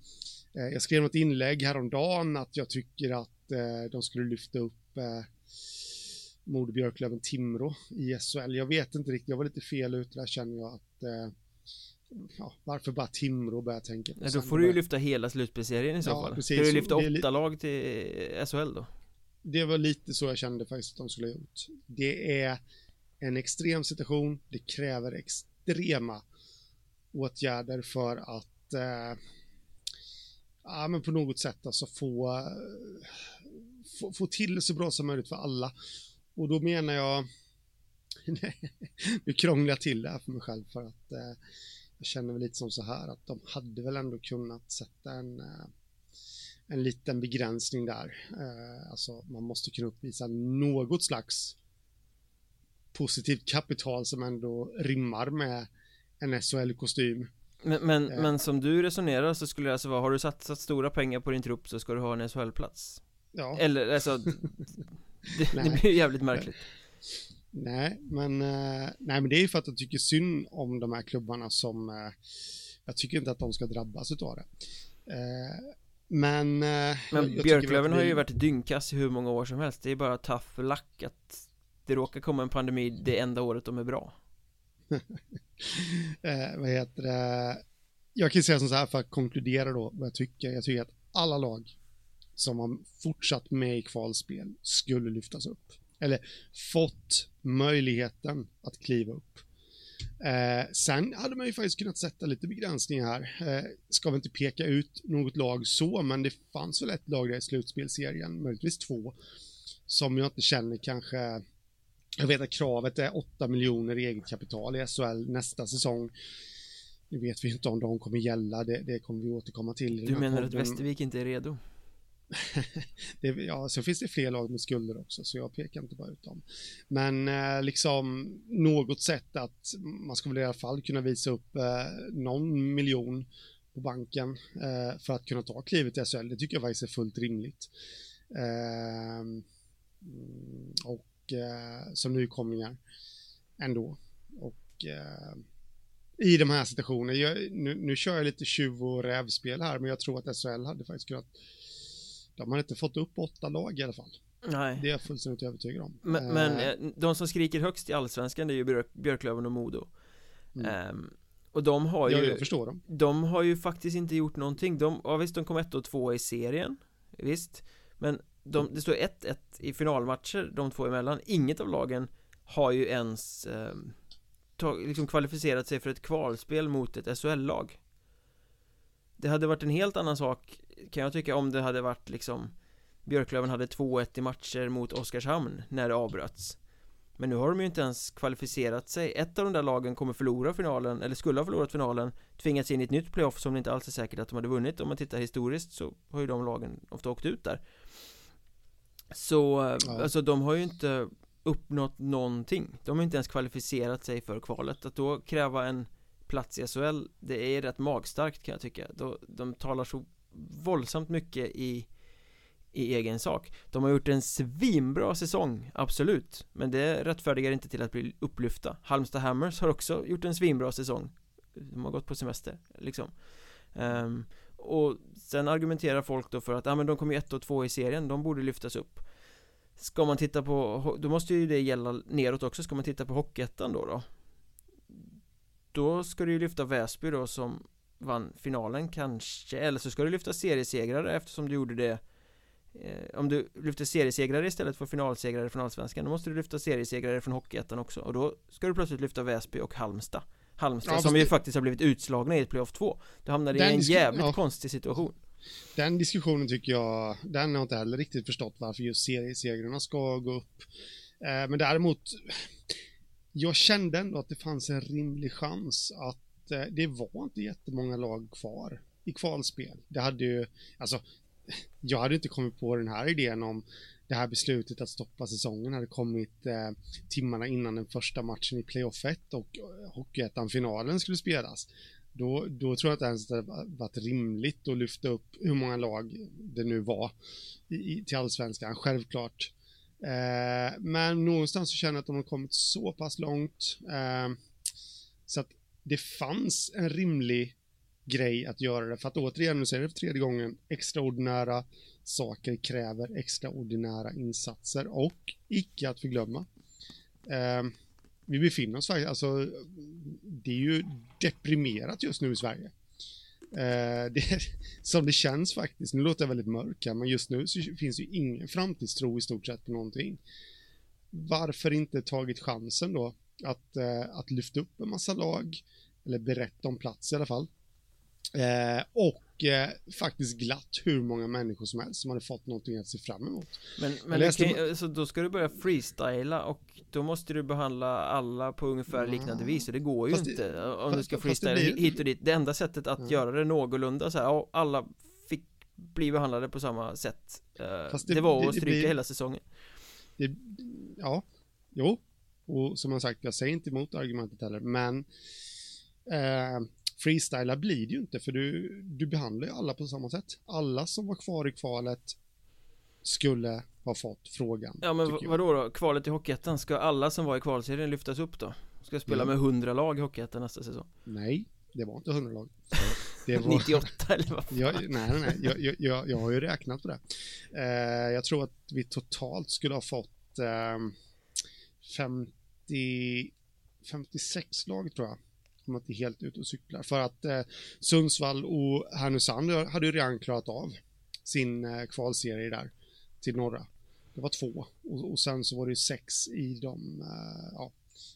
Eh, jag skrev något inlägg häromdagen att jag tycker att eh, de skulle lyfta upp eh, Modo Björklöven Timrå i SHL. Jag vet inte riktigt, jag var lite fel ute där känner jag att eh, ja, varför bara Timrå börjar tänka på. Ja, då får du ju lyfta hela slutspelserien i så ja, fall. Precis. Ska du lyfta åtta lag till SHL då? det var lite så jag kände faktiskt att de skulle ha gjort. Det är en extrem situation, det kräver extrema åtgärder för att eh, ja, men på något sätt alltså få, få, få till så bra som möjligt för alla. Och då menar jag, nu krånglar jag till det här för mig själv för att eh, jag känner väl lite som så här att de hade väl ändå kunnat sätta en eh, en liten begränsning där. Eh, alltså man måste kunna uppvisa något slags positivt kapital som ändå rimmar med en SHL-kostym. Men, men, eh. men, som du resonerar så skulle det alltså vara, har du satsat stora pengar på din trupp så ska du ha en SHL-plats? Ja. Eller alltså, det, det blir jävligt märkligt. Nej, men, eh, nej, men det är ju för att jag tycker synd om de här klubbarna som, eh, jag tycker inte att de ska drabbas utav det. Eh, men... Men Björklöven har ju varit dynkas i hur många år som helst Det är bara tough luck att det råkar komma en pandemi det enda året de är bra eh, Vad heter det? Jag kan säga som så här för att konkludera då vad jag tycker Jag tycker att alla lag som har fortsatt med i kvalspel skulle lyftas upp Eller fått möjligheten att kliva upp Eh, sen hade man ju faktiskt kunnat sätta lite begränsningar här. Eh, ska vi inte peka ut något lag så, men det fanns väl ett lag där i slutspelserien, möjligtvis två, som jag inte känner kanske jag vet att kravet är 8 miljoner i eget kapital i SHL nästa säsong. Nu vet vi inte om de kommer gälla, det, det kommer vi återkomma till Du menar podden. att Västervik inte är redo? Det, ja, så finns det fler lag med skulder också, så jag pekar inte bara ut dem. Men eh, liksom något sätt att man ska väl i alla fall kunna visa upp eh, någon miljon på banken eh, för att kunna ta klivet i SHL. Det tycker jag faktiskt är fullt rimligt. Eh, och eh, som nykomlingar ändå. Och eh, i de här situationerna, jag, nu, nu kör jag lite tjuv och rävspel här, men jag tror att SHL hade faktiskt kunnat de har inte fått upp åtta lag i alla fall. Nej. Det är jag fullständigt övertygad om. Men, uh, men de som skriker högst i Allsvenskan det är ju Björk, Björklöven och Modo. Mm. Um, och de har ju ja, jag förstår dem. De har ju faktiskt inte gjort någonting de, Ja visst, de kom ett och två i serien Visst Men de, det står 1-1 i finalmatcher de två emellan Inget av lagen har ju ens eh, tag, liksom kvalificerat sig för ett kvalspel mot ett SHL-lag Det hade varit en helt annan sak kan jag tycka om det hade varit liksom Björklöven hade 2-1 i matcher mot Oskarshamn när det avbröts. Men nu har de ju inte ens kvalificerat sig. Ett av de där lagen kommer förlora finalen, eller skulle ha förlorat finalen Tvingats in i ett nytt playoff som det inte alls är säkert att de hade vunnit. Om man tittar historiskt så har ju de lagen ofta åkt ut där. Så, ja. alltså de har ju inte uppnått någonting. De har inte ens kvalificerat sig för kvalet. Att då kräva en plats i SHL Det är rätt magstarkt kan jag tycka. De, de talar så våldsamt mycket i i egen sak. De har gjort en svinbra säsong, absolut. Men det rättfärdigar inte till att bli upplyfta. Halmstad Hammers har också gjort en svinbra säsong. De har gått på semester, liksom. Um, Och sen argumenterar folk då för att, ja men de kommer ju ett och två i serien, de borde lyftas upp. Ska man titta på, då måste ju det gälla neråt också, ska man titta på Hockeyettan då då? Då ska du ju lyfta Väsby då som vann finalen kanske Eller så ska du lyfta seriesegrare eftersom du gjorde det eh, Om du lyfter seriesegrare istället för finalsegrare från Allsvenskan Då måste du lyfta seriesegrare från Hockeyettan också Och då ska du plötsligt lyfta Väsby och Halmstad. Halmstad ja, som ju det... faktiskt har blivit utslagna i ett playoff 2 Du hamnade i en jävligt ja. konstig situation. Den diskussionen tycker jag Den har inte heller riktigt förstått varför just seriesegrarna ska gå upp. Eh, Men däremot Jag kände ändå att det fanns en rimlig chans att Eh, det var inte jättemånga lag kvar i kvalspel. Det hade ju, alltså, jag hade inte kommit på den här idén om det här beslutet att stoppa säsongen hade kommit eh, timmarna innan den första matchen i playoff 1 och eh, Hockeyettan-finalen skulle spelas. Då, då tror jag inte ens det varit rimligt att lyfta upp hur många lag det nu var i, till allsvenskan, självklart. Eh, men någonstans så känner jag att de har kommit så pass långt eh, så att det fanns en rimlig grej att göra det. För att återigen, nu säger jag det för tredje gången, extraordinära saker kräver extraordinära insatser och icke att förglömma. Eh, vi befinner oss faktiskt, alltså det är ju deprimerat just nu i Sverige. Eh, det, som det känns faktiskt, nu låter jag väldigt mörk här, men just nu så finns ju ingen framtidstro i stort sett på någonting. Varför inte tagit chansen då att, eh, att lyfta upp en massa lag, eller berätta om plats i alla fall. Eh, och eh, faktiskt glatt hur många människor som helst som hade fått någonting att se fram emot. Men, men läste... kan, alltså, då ska du börja freestyla och då måste du behandla alla på ungefär ja. liknande vis och det går ju fast inte det, om fast, du ska freestyla blir... hit och dit. Det enda sättet att ja. göra det någorlunda så här, alla fick bli behandlade på samma sätt. Eh, det, det, var att stryka blir... hela säsongen. Det, ja, jo, och som jag sagt, jag säger inte emot argumentet heller, men eh, freestyla blir det ju inte, för du, du behandlar ju alla på samma sätt. Alla som var kvar i kvalet skulle ha fått frågan. Ja men vadå då? Kvalet i Hockeyettan, ska alla som var i kvalserien lyftas upp då? Ska spela mm. med 100 lag i Hockeyettan nästa säsong? Nej, det var inte 100 lag. Det var... 98 eller vad jag, Nej, nej, nej. Jag, jag, jag, har ju räknat på det. Eh, jag tror att vi totalt skulle ha fått eh, 50 50, 56 lag tror jag. Om att det är helt ute och cyklar. För att eh, Sundsvall och Härnösand hade ju redan klarat av sin eh, kvalserie där till norra. Det var två och, och sen så var det ju sex i de eh, ja,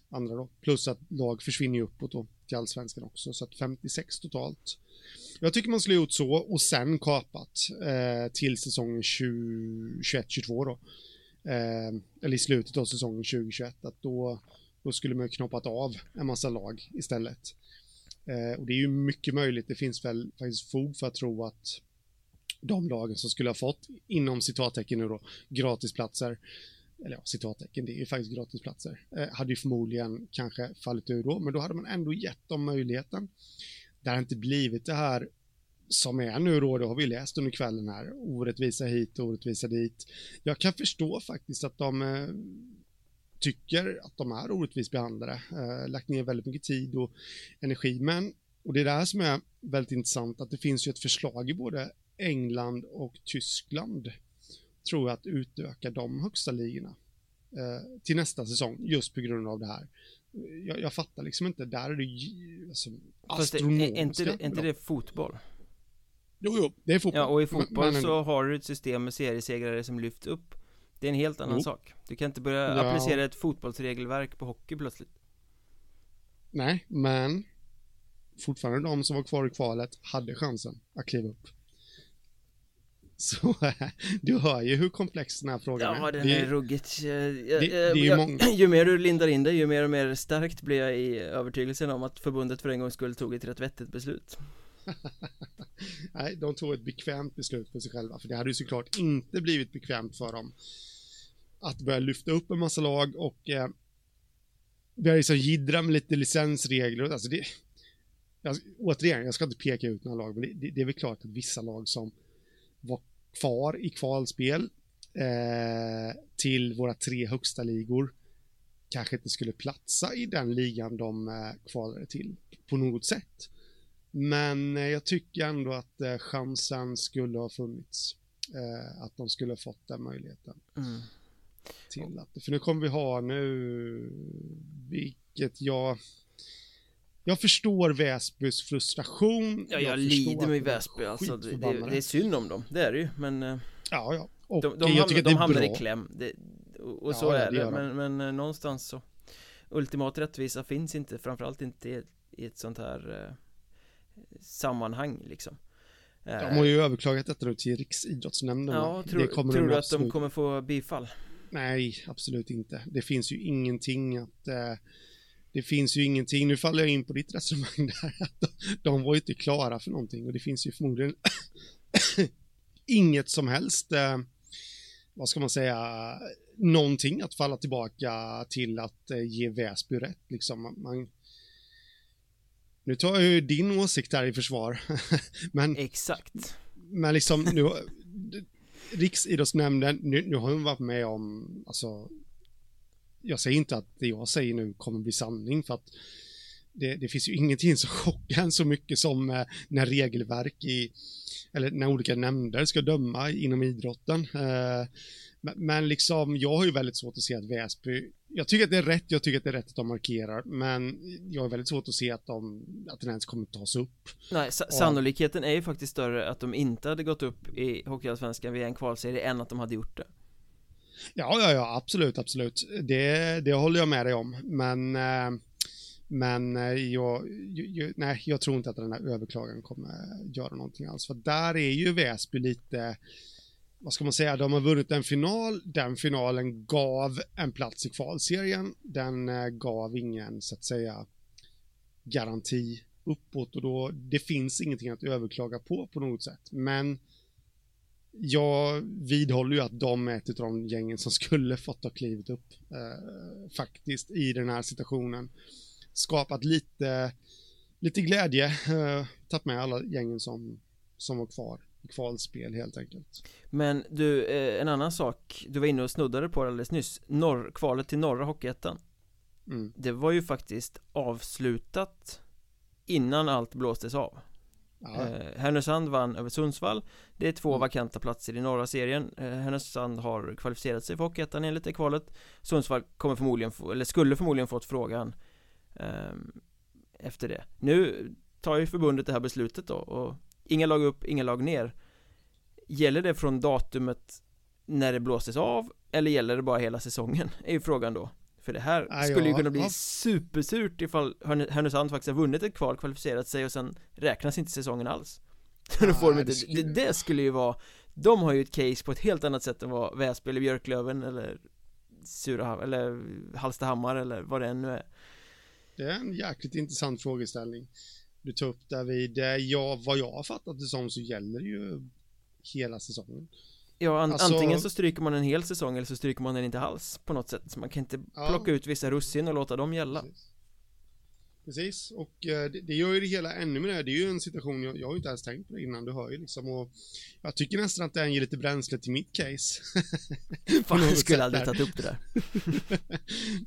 andra då. Plus att lag försvinner ju uppåt då till allsvenskan också. Så att 56 totalt. Jag tycker man skulle gjort så och sen kapat eh, till säsongen 21-22 då Ehm, eller i slutet av säsongen 2021, att då, då skulle man knoppat av en massa lag istället. Eh, och det är ju mycket möjligt, det finns väl faktiskt fog för att tro att de lagen som skulle ha fått, inom citattecken nu då, gratisplatser, eller ja, citattecken, det är ju faktiskt gratisplatser, eh, hade ju förmodligen kanske fallit ur då, men då hade man ändå gett dem möjligheten. Det har inte blivit det här som är nu då, det har vi läst under kvällen här, orättvisa hit, orättvisa dit. Jag kan förstå faktiskt att de eh, tycker att de är orättvist behandlade, eh, lagt ner väldigt mycket tid och energi, men, och det är det här som är väldigt intressant, att det finns ju ett förslag i både England och Tyskland, tror jag, att utöka de högsta ligorna eh, till nästa säsong, just på grund av det här. Jag, jag fattar liksom inte, där är det alltså, astronomiska är, inte, är inte det fotboll? Jo, jo, det är fotboll. Ja, och i fotboll men, så har du ett system med seriesegrare som lyfts upp. Det är en helt annan jo. sak. Du kan inte börja ja. applicera ett fotbollsregelverk på hockey plötsligt. Nej, men Fortfarande de som var kvar i kvalet hade chansen att kliva upp. Så du hör ju hur komplex den här frågan är. Ja, den är ruggigt. Det, det är många... ju mer du lindar in dig, ju mer och mer starkt blir jag i övertygelsen om att förbundet för en gångs skull tog ett rätt vettigt beslut Nej, de tog ett bekvämt beslut för sig själva, för det hade ju såklart inte blivit bekvämt för dem att börja lyfta upp en massa lag och eh, börja liksom jiddra med lite licensregler. Alltså det, jag, återigen, jag ska inte peka ut några lag, men det, det, det är väl klart att vissa lag som var kvar i kvalspel eh, till våra tre högsta ligor kanske inte skulle platsa i den ligan de eh, kvalade till på något sätt. Men eh, jag tycker ändå att eh, chansen skulle ha funnits. Eh, att de skulle ha fått den möjligheten. Mm. Till att, för nu kommer vi ha nu, vilket jag jag förstår Väsbys frustration. Ja, jag, jag lider med Väsby alltså. Det, det, det, är synd om dem, det är det ju, men... Ja, ja. Och de, de, hamnar, de hamnar i kläm. Det, och, och ja, så är det, men, men någonstans så... Ultimat rättvisa finns inte, framförallt inte i, i ett sånt här sammanhang liksom. De har ju överklagat detta nu till Riksidrottsnämnden. Ja, tror, tror du att de kommer få bifall? Nej, absolut inte. Det finns ju ingenting att eh, det finns ju ingenting, nu faller jag in på ditt resonemang där, att de, de var ju inte klara för någonting och det finns ju förmodligen inget som helst, eh, vad ska man säga, någonting att falla tillbaka till att eh, ge Väsby rätt liksom. Man, nu tar jag ju din åsikt här i försvar, men... Exakt. Men liksom, nu, Riksidrottsnämnden, nu, nu har hon varit med om, alltså, jag säger inte att det jag säger nu kommer bli sanning för att det, det finns ju ingenting som chockar en så mycket som eh, när regelverk i, eller när olika nämnder ska döma inom idrotten. Eh, men liksom, jag har ju väldigt svårt att se att Väsby, jag tycker att det är rätt, jag tycker att det är rätt att de markerar, men jag har väldigt svårt att se att, de, att den ens kommer tas upp. Nej, sannolikheten är ju faktiskt större att de inte hade gått upp i Hockeyallsvenskan via en kvalserie än att de hade gjort det. Ja, ja, ja, absolut, absolut. Det, det håller jag med dig om, men eh, men eh, jag, jag, nej, jag tror inte att den här överklagan kommer göra någonting alls. För där är ju Väsby lite, vad ska man säga, de har vunnit en final. Den finalen gav en plats i kvalserien. Den eh, gav ingen, så att säga, garanti uppåt och då, det finns ingenting att överklaga på på något sätt. Men jag vidhåller ju att de är ett av de gängen som skulle fått ha klivit upp eh, faktiskt i den här situationen. Skapat lite, lite glädje, eh, tagit med alla gängen som, som var kvar kvalspel helt enkelt. Men du, eh, en annan sak, du var inne och snuddade på det alldeles nyss, norr, kvalet till norra Hockeyettan. Mm. Det var ju faktiskt avslutat innan allt blåstes av. Eh, Härnösand vann över Sundsvall Det är två mm. vakanta platser i norra serien eh, Härnösand har kvalificerat sig för Hockeyettan enligt det kvalet Sundsvall kommer förmodligen få, eller skulle förmodligen fått frågan eh, Efter det Nu tar ju förbundet det här beslutet då och Inga lag upp, inga lag ner. Gäller det från datumet när det blåstes av eller gäller det bara hela säsongen? Är ju frågan då. För det här ah, skulle ja, ju kunna bli ja. supersurt ifall Härnösand faktiskt har vunnit ett kval, kvalificerat sig och sen räknas inte säsongen alls. Ah, Då får de inte, det, skulle... det, det, skulle ju vara De har ju ett case på ett helt annat sätt än vad Väsby eller Björklöven eller Surahammar eller Hallstahammar eller vad det än nu är. Det är en jäkligt intressant frågeställning Du tar upp där vid, ja vad jag har fattat det som så gäller ju hela säsongen. Ja, an alltså... antingen så stryker man en hel säsong eller så stryker man den inte alls på något sätt. Så man kan inte ja. plocka ut vissa russin och låta dem gälla. Precis. Precis, och eh, det, det, gör ju det hela ännu mer. Det är ju en situation, jag, jag har ju inte ens tänkt på det innan, du hör ju liksom. Och jag tycker nästan att den ger lite bränsle till mitt case. Fan, jag skulle aldrig tagit upp det där.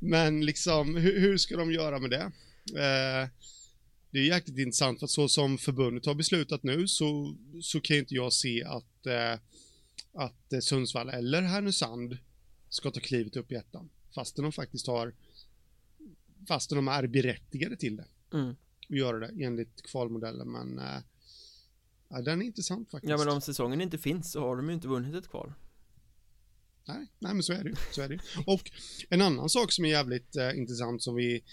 Men liksom, hur, hur, ska de göra med det? Eh, det är jäkligt intressant, för att så som förbundet har beslutat nu så, så kan inte jag se att, eh, att Sundsvall eller Härnösand ska ta klivet upp i ettan. Fastän de faktiskt har fastän de är berättigade till det. Mm. Och göra det enligt kvalmodellen, men ja, den är intressant faktiskt. Ja, men om säsongen inte finns så har de ju inte vunnit ett kval. Nej, nej men så är det så är det Och en annan sak som är jävligt äh, intressant som vi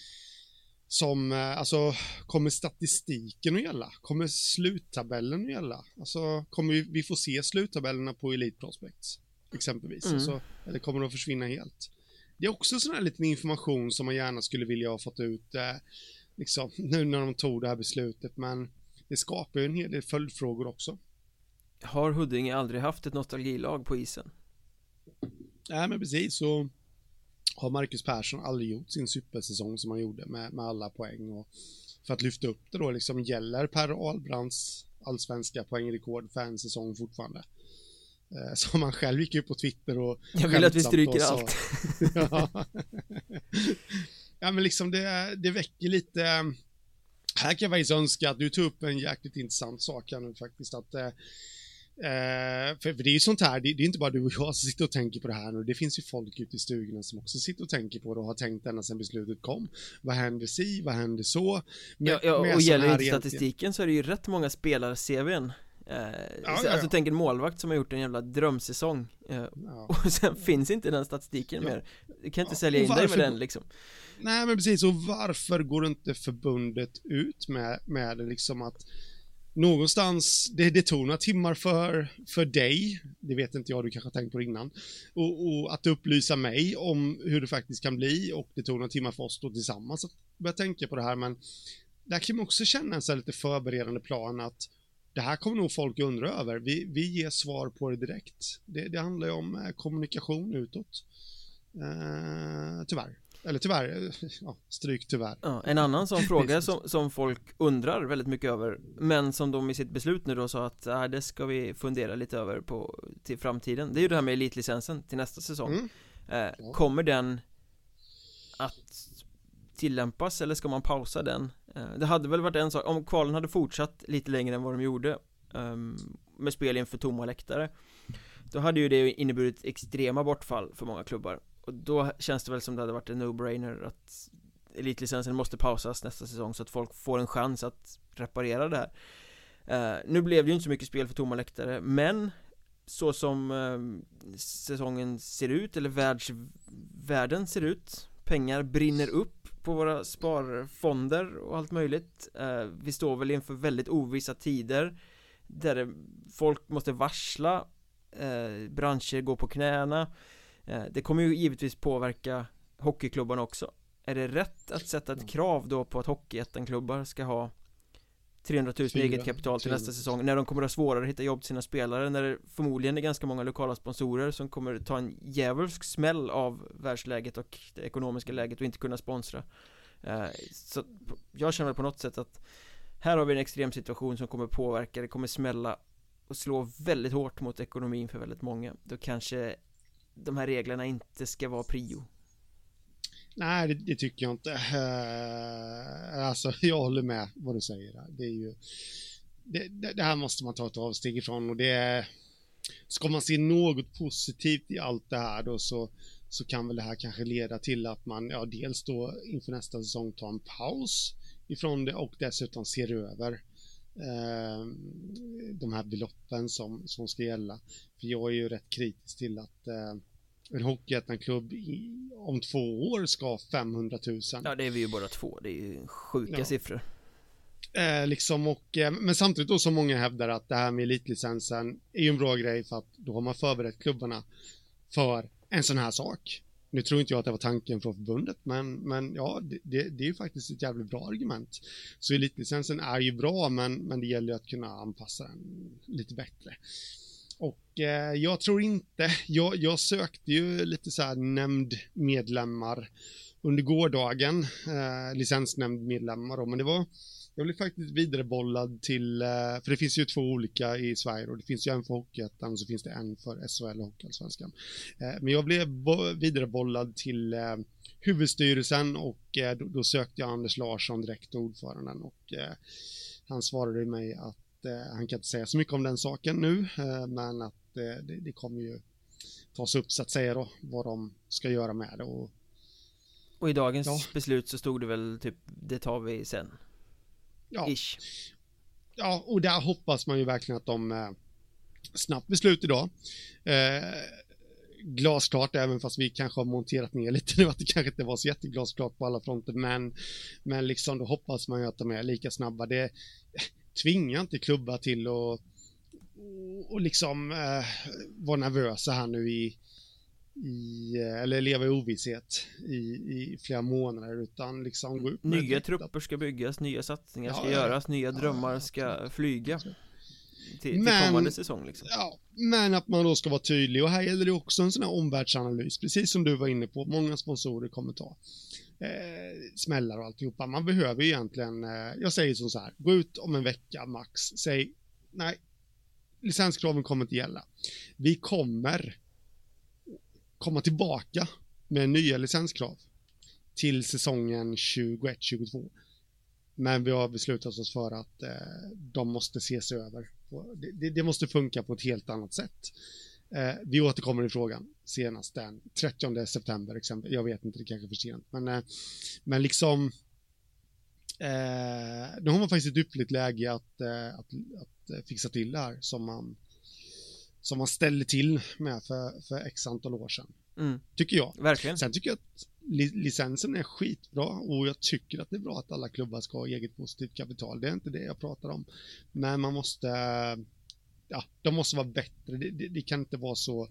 som, äh, alltså, kommer statistiken att gälla? Kommer sluttabellen att gälla? Alltså, kommer vi, vi få se sluttabellerna på Elite Prospects? Exempelvis, mm. alltså, eller kommer de att försvinna helt? det är också sån här liten information som man gärna skulle vilja ha fått ut eh, liksom, nu när de tog det här beslutet, men det skapar ju en hel del följdfrågor också. Har Huddinge aldrig haft ett nostalgilag på isen? Nej, men precis, så har Marcus Persson aldrig gjort sin supersäsong som han gjorde med, med alla poäng och för att lyfta upp det då liksom gäller Per Ahlbrands allsvenska poängrekord för en säsong fortfarande. Eh, som han själv gick ut på Twitter och Jag vill att vi stryker allt. ja. ja, men liksom det, det väcker lite här kan jag faktiskt önska att du tog upp en jäkligt intressant sak här nu faktiskt att eh, eh för, det är ju sånt här, det, det, är inte bara du och jag som sitter och tänker på det här nu, det finns ju folk ute i stugorna som också sitter och tänker på det och har tänkt ända sedan beslutet kom. Vad händer si, vad händer så? Med, ja, ja, och gäller inte statistiken så är det ju rätt många spelare-CVn Eh, ja, alltså ja, ja. tänk en målvakt som har gjort en jävla drömsäsong eh, Och sen finns inte den statistiken mer. Du kan inte sälja in dig med den liksom. Nej men precis, och varför går inte förbundet ut med, med det liksom att Någonstans, det, det tog några timmar för, för dig, det vet inte jag, du kanske har tänkt på det innan, och, och, att upplysa mig om hur det faktiskt kan bli och det tog några timmar för oss då tillsammans att börja tänka på det här men där kan man också känna en så lite förberedande plan att det här kommer nog folk undra över. Vi, vi ger svar på det direkt. Det, det handlar ju om eh, kommunikation utåt. Eh, tyvärr. Eller tyvärr, ja, stryk tyvärr. Ja, en annan sån fråga som, som folk undrar väldigt mycket över Men som de i sitt beslut nu då sa att äh, det ska vi fundera lite över på till framtiden Det är ju det här med elitlicensen till nästa säsong mm. eh, ja. Kommer den att tillämpas eller ska man pausa den? Eh, det hade väl varit en sak, om kvalen hade fortsatt lite längre än vad de gjorde um, Med spel inför tomma läktare Då hade ju det inneburit extrema bortfall för många klubbar och då känns det väl som det hade varit en no-brainer att Elitlicensen måste pausas nästa säsong så att folk får en chans att reparera det här. Uh, Nu blev det ju inte så mycket spel för tomma läktare men så som uh, säsongen ser ut eller världsvärlden ser ut Pengar brinner upp på våra sparfonder och allt möjligt. Eh, Vi står väl inför väldigt ovissa tider Där folk måste varsla. Eh, Branscher går på knäna. eh, det kommer ju givetvis påverka hockeyklubbarna också. Är det rätt att sätta ett krav då på att hockeyettan-klubbar ska ha 300 000 i eget kapital till nästa säsong? När de kommer att ha svårare att hitta jobb till sina spelare när det förmodligen är ganska många lokala sponsorer som kommer ta en djävulsk smäll av världsläget och det ekonomiska läget och inte kunna sponsra. Eh, så jag känner på något sätt att här har vi en extrem situation som kommer påverka, det kommer smälla och slå väldigt hårt mot ekonomin för väldigt många. Då kanske de här reglerna inte ska vara prio Nej, det, det, tycker jag inte. Uh, alltså, jag håller med vad du säger. Det är ju... Det, det, det, här måste man ta ett avsteg ifrån och det är... Ska man se något positivt i allt det här då så, så kan väl det här kanske leda till att man, ja, dels då inför nästa säsong tar en paus ifrån det och dessutom ser över eh, de här beloppen som, som ska gälla. För jag är ju rätt kritisk till att eh, en Hockeyettan-klubb om två år ska ha 500 000. Ja, det är vi ju bara två. Det är ju sjuka ja. siffror. Eh, liksom och, eh, men samtidigt då som många hävdar att det här med elitlicensen är ju en bra grej för att då har man förberett klubbarna för en sån här sak. Nu tror inte jag att det var tanken från förbundet, men, men ja, det, det, det är ju faktiskt ett jävligt bra argument. Så elitlicensen är ju bra, men, men det gäller ju att kunna anpassa den lite bättre. Och eh, jag tror inte, jag, jag sökte ju lite så här nämndmedlemmar under gårdagen, eh, licensnämndmedlemmar då, men det var jag blev faktiskt vidarebollad till, eh, för det finns ju två olika i Sverige och det finns ju en för Hockeyettan och så finns det en för SHL och Hockeyallsvenskan. Eh, men jag blev vidarebollad till eh, huvudstyrelsen och då sökte jag Anders Larsson direkt ordföranden och han svarade mig att han kan inte säga så mycket om den saken nu men att det, det kommer ju tas upp så att säga då vad de ska göra med det och och i dagens ja. beslut så stod det väl typ det tar vi sen Ja. Ish. Ja, och där hoppas man ju verkligen att de eh, snabbt beslut idag. Eh, glasklart, även fast vi kanske har monterat ner lite nu, att det kanske inte var så jätteglasklart på alla fronter, men, men liksom då hoppas man ju att de är lika snabba. Det tvingar inte klubbar till att och liksom eh, vara nervösa här nu i, i, eh, eller leva i ovisshet i, i flera månader utan liksom gå upp Nya trupper ska byggas, nya satsningar ja, ska ja, göras, nya drömmar ja, ska flyga till, till men, kommande säsong liksom. Ja, men att man då ska vara tydlig och här gäller det också en sån här omvärldsanalys, precis som du var inne på, många sponsorer kommer ta eh, smällar och alltihopa. Man behöver ju egentligen, eh, jag säger som så här, gå ut om en vecka max, säg nej, licenskraven kommer inte gälla. Vi kommer komma tillbaka med nya licenskrav till säsongen 21-22. Men vi har beslutat oss för att eh, de måste ses över. Det, det, måste funka på ett helt annat sätt. Eh, vi återkommer i frågan senast den 30 september exempel. Jag vet inte, det kanske är för sent. Men, eh, men liksom eh, nu har man faktiskt ett ypperligt läge att, eh, att, att fixa till det här som man som man ställde till med för, för x antal år sedan. Mm. Tycker jag. Verkligen. Sen tycker jag att li licensen är skitbra och jag tycker att det är bra att alla klubbar ska ha eget positivt kapital. Det är inte det jag pratar om. Men man måste, ja, de måste vara bättre. Det, det, det kan inte vara så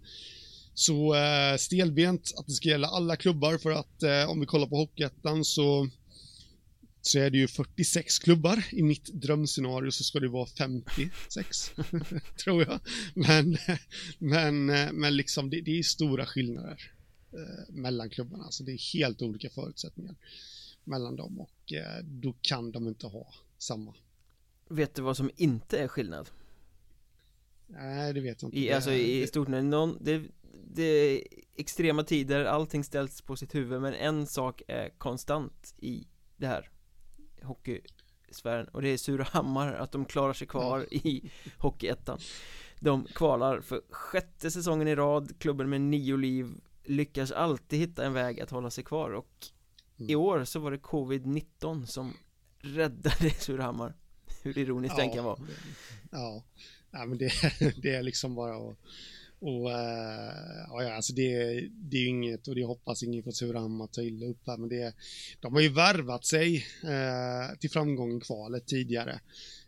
så uh, stelbent att det ska gälla alla klubbar för att uh, om vi kollar på Hockeyettan så så är det ju 46 klubbar. I mitt drömscenario så ska det vara 56, tror jag. Men, men, men liksom det, det är stora skillnader eh, mellan klubbarna. Så det är helt olika förutsättningar mellan dem och eh, då kan de inte ha samma. Vet du vad som inte är skillnad? Nej, det vet jag inte. I, alltså i stort, någon, det, det är extrema tider, allting ställs på sitt huvud, men en sak är konstant i det här hockeysfären och det är Surahammar att de klarar sig kvar i Hockeyettan. De kvalar för sjätte säsongen i rad, klubben med nio liv lyckas alltid hitta en väg att hålla sig kvar. Och i mm. år så var det covid-19 som räddade Surahammar. Hur ironiskt ja, den kan vara. Ja, ja men det, det är liksom bara att och uh, ja, alltså det, det är ju inget, och det hoppas ingen från Surahammar tar illa upp här, men det, de har ju värvat sig uh, till framgång i kvalet tidigare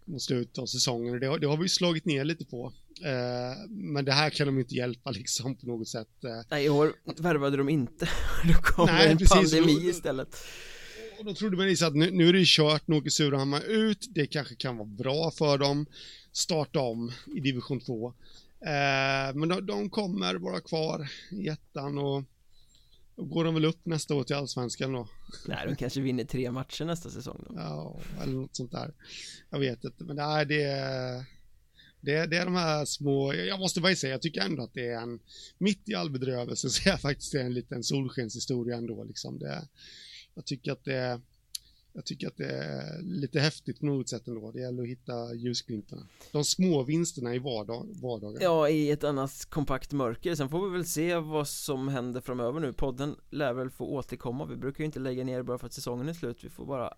mot slutet av säsongen och det, det har vi slagit ner lite på. Uh, men det här kan de inte hjälpa liksom på något sätt. Nej, i år värvade de inte. Då kom Nej, en precis, pandemi då, istället. Och då trodde man att nu, nu är det kört, nu åker Surahammar ut, det kanske kan vara bra för dem. Starta om i division 2. Eh, men de, de, kommer vara kvar i ettan och då går de väl upp nästa år till allsvenskan då. Nej, de kanske vinner tre matcher nästa säsong då. Ja, eller något sånt där. Jag vet inte, men nej, det är, det, det är de här små, jag måste bara säga, jag tycker ändå att det är en, mitt i all bedrövelse så är det faktiskt en liten solskenshistoria ändå liksom. Det, jag tycker att det jag tycker att det är lite häftigt på något sätt ändå. Det gäller att hitta ljusglimtarna. De små vinsterna i vardag, vardagen. Ja, i ett annat kompakt mörker. Sen får vi väl se vad som händer framöver nu. Podden lär väl få återkomma. Vi brukar ju inte lägga ner bara för att säsongen är slut. Vi får bara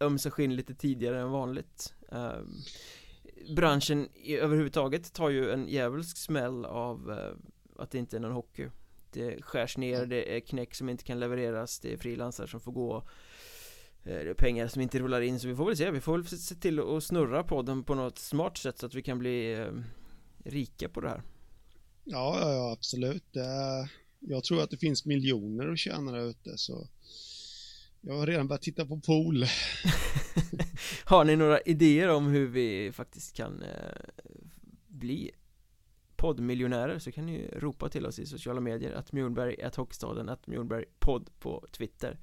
ömsa skinn lite tidigare än vanligt. Uh, branschen överhuvudtaget tar ju en djävulsk smäll av uh, att det inte är någon hockey. Det skärs ner, det är knäck som inte kan levereras, det är frilansare som får gå Eh, pengar som inte rullar in så vi får väl se, vi får väl se till att snurra på den på något smart sätt så att vi kan bli eh, rika på det här. Ja, ja, ja absolut. Jag tror att det finns miljoner att tjäna där ute så Jag har redan börjat titta på pool. Har ni några idéer om hur vi faktiskt kan eh, bli poddmiljonärer så kan ni ju ropa till oss i sociala medier att Mjölnberg, att Hockeystaden, att Mjölnberg podd på Twitter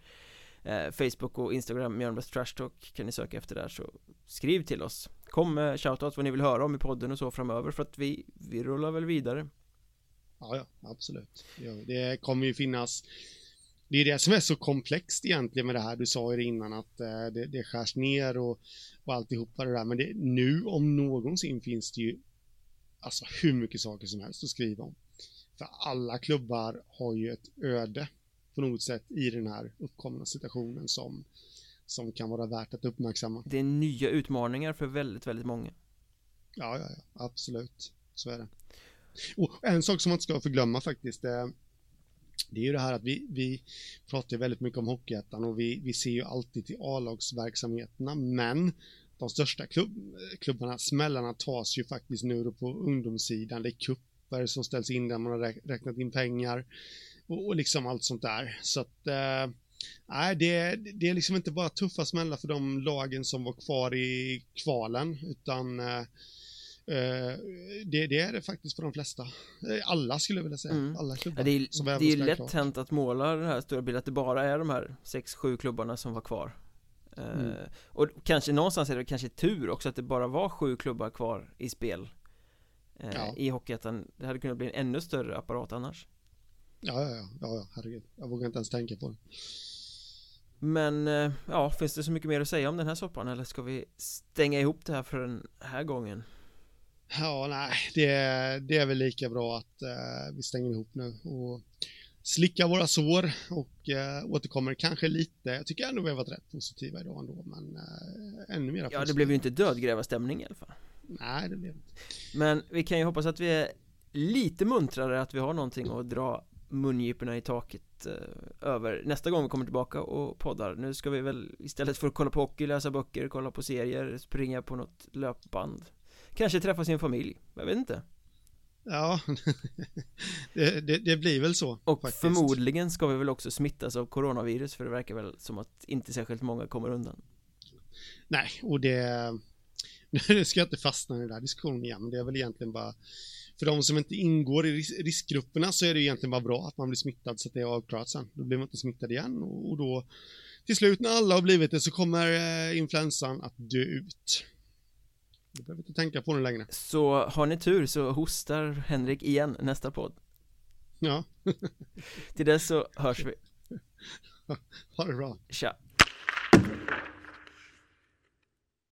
eh, Facebook och Instagram, Mjölnbergs Trash Talk kan ni söka efter där så skriv till oss Kom eh, med shoutout vad ni vill höra om i podden och så framöver för att vi, vi rullar väl vidare Ja, ja, absolut. Ja, det kommer ju finnas det är det som är så komplext egentligen med det här. Du sa ju det innan att eh, det, det skärs ner och, och alltihopa det där. Men det, nu om någonsin finns det ju alltså hur mycket saker som helst att skriva om. För alla klubbar har ju ett öde på något sätt i den här uppkomna situationen som, som kan vara värt att uppmärksamma. Det är nya utmaningar för väldigt, väldigt många. Ja, ja, ja, absolut. Så är det. Och en sak som man inte ska förglömma faktiskt, det, det är ju det här att vi, vi pratar väldigt mycket om Hockeyettan och vi, vi ser ju alltid till A-lagsverksamheterna, men de största klubb, klubbarna, smällarna tas ju faktiskt nu då på ungdomssidan. Det är kupper som ställs in där man har räknat in pengar och, och liksom allt sånt där. Så att eh, Nej, det, det är liksom inte bara tuffa smällar för de lagen som var kvar i kvalen, utan eh, Eh, det, det, är det faktiskt för de flesta. Eh, alla skulle jag vilja säga. Mm. Alla klubbar. Ja, det är, det är lätt hänt att måla den här stora bilden att det bara är de här 6-7 klubbarna som var kvar. Eh, mm. och kanske någonstans är det kanske tur också att det bara var sju klubbar kvar i spel. ja. I Hockeyettan. Det hade kunnat bli en ännu större apparat annars. Ja, ja, ja, ja, herregud. Jag vågar inte ens tänka på det. Men, ja, finns det så mycket mer att säga om den här soppan eller ska vi stänga ihop det här för den här gången? Ja, nej, det, det är väl lika bra att uh, vi stänger ihop nu och slickar våra sår och uh, återkommer kanske lite. Jag tycker ändå vi har varit rätt positiva idag ändå, men uh, ännu mer Ja, det blev ju inte dödgrävarstämning i alla fall. Nej, det blev inte. Men vi kan ju hoppas att vi är lite muntrare, att vi har någonting att dra mungiporna i taket över. Nästa gång vi kommer tillbaka och poddar Nu ska vi väl istället för att kolla på hockey, läsa böcker, kolla på serier, springa på något löpband. Kanske träffa sin familj, jag vet inte. Ja, det, det, det, blir väl så Och faktiskt. förmodligen ska vi väl också smittas av coronavirus för det verkar väl som att inte särskilt många kommer undan. Nej, och det Nu ska jag inte fastna i den där diskussionen igen, det är väl egentligen bara För de som inte ingår i riskgrupperna så är det egentligen bara bra att man blir smittad så att det är avklarat sen Då blir man inte smittad igen och då Till slut när alla har blivit det så kommer eh, influensan att dö ut du behöver inte tänka på den längre. Så har ni tur så hostar Henrik igen nästa podd. Ja. Till dess så hörs vi. Ha det bra. Tja.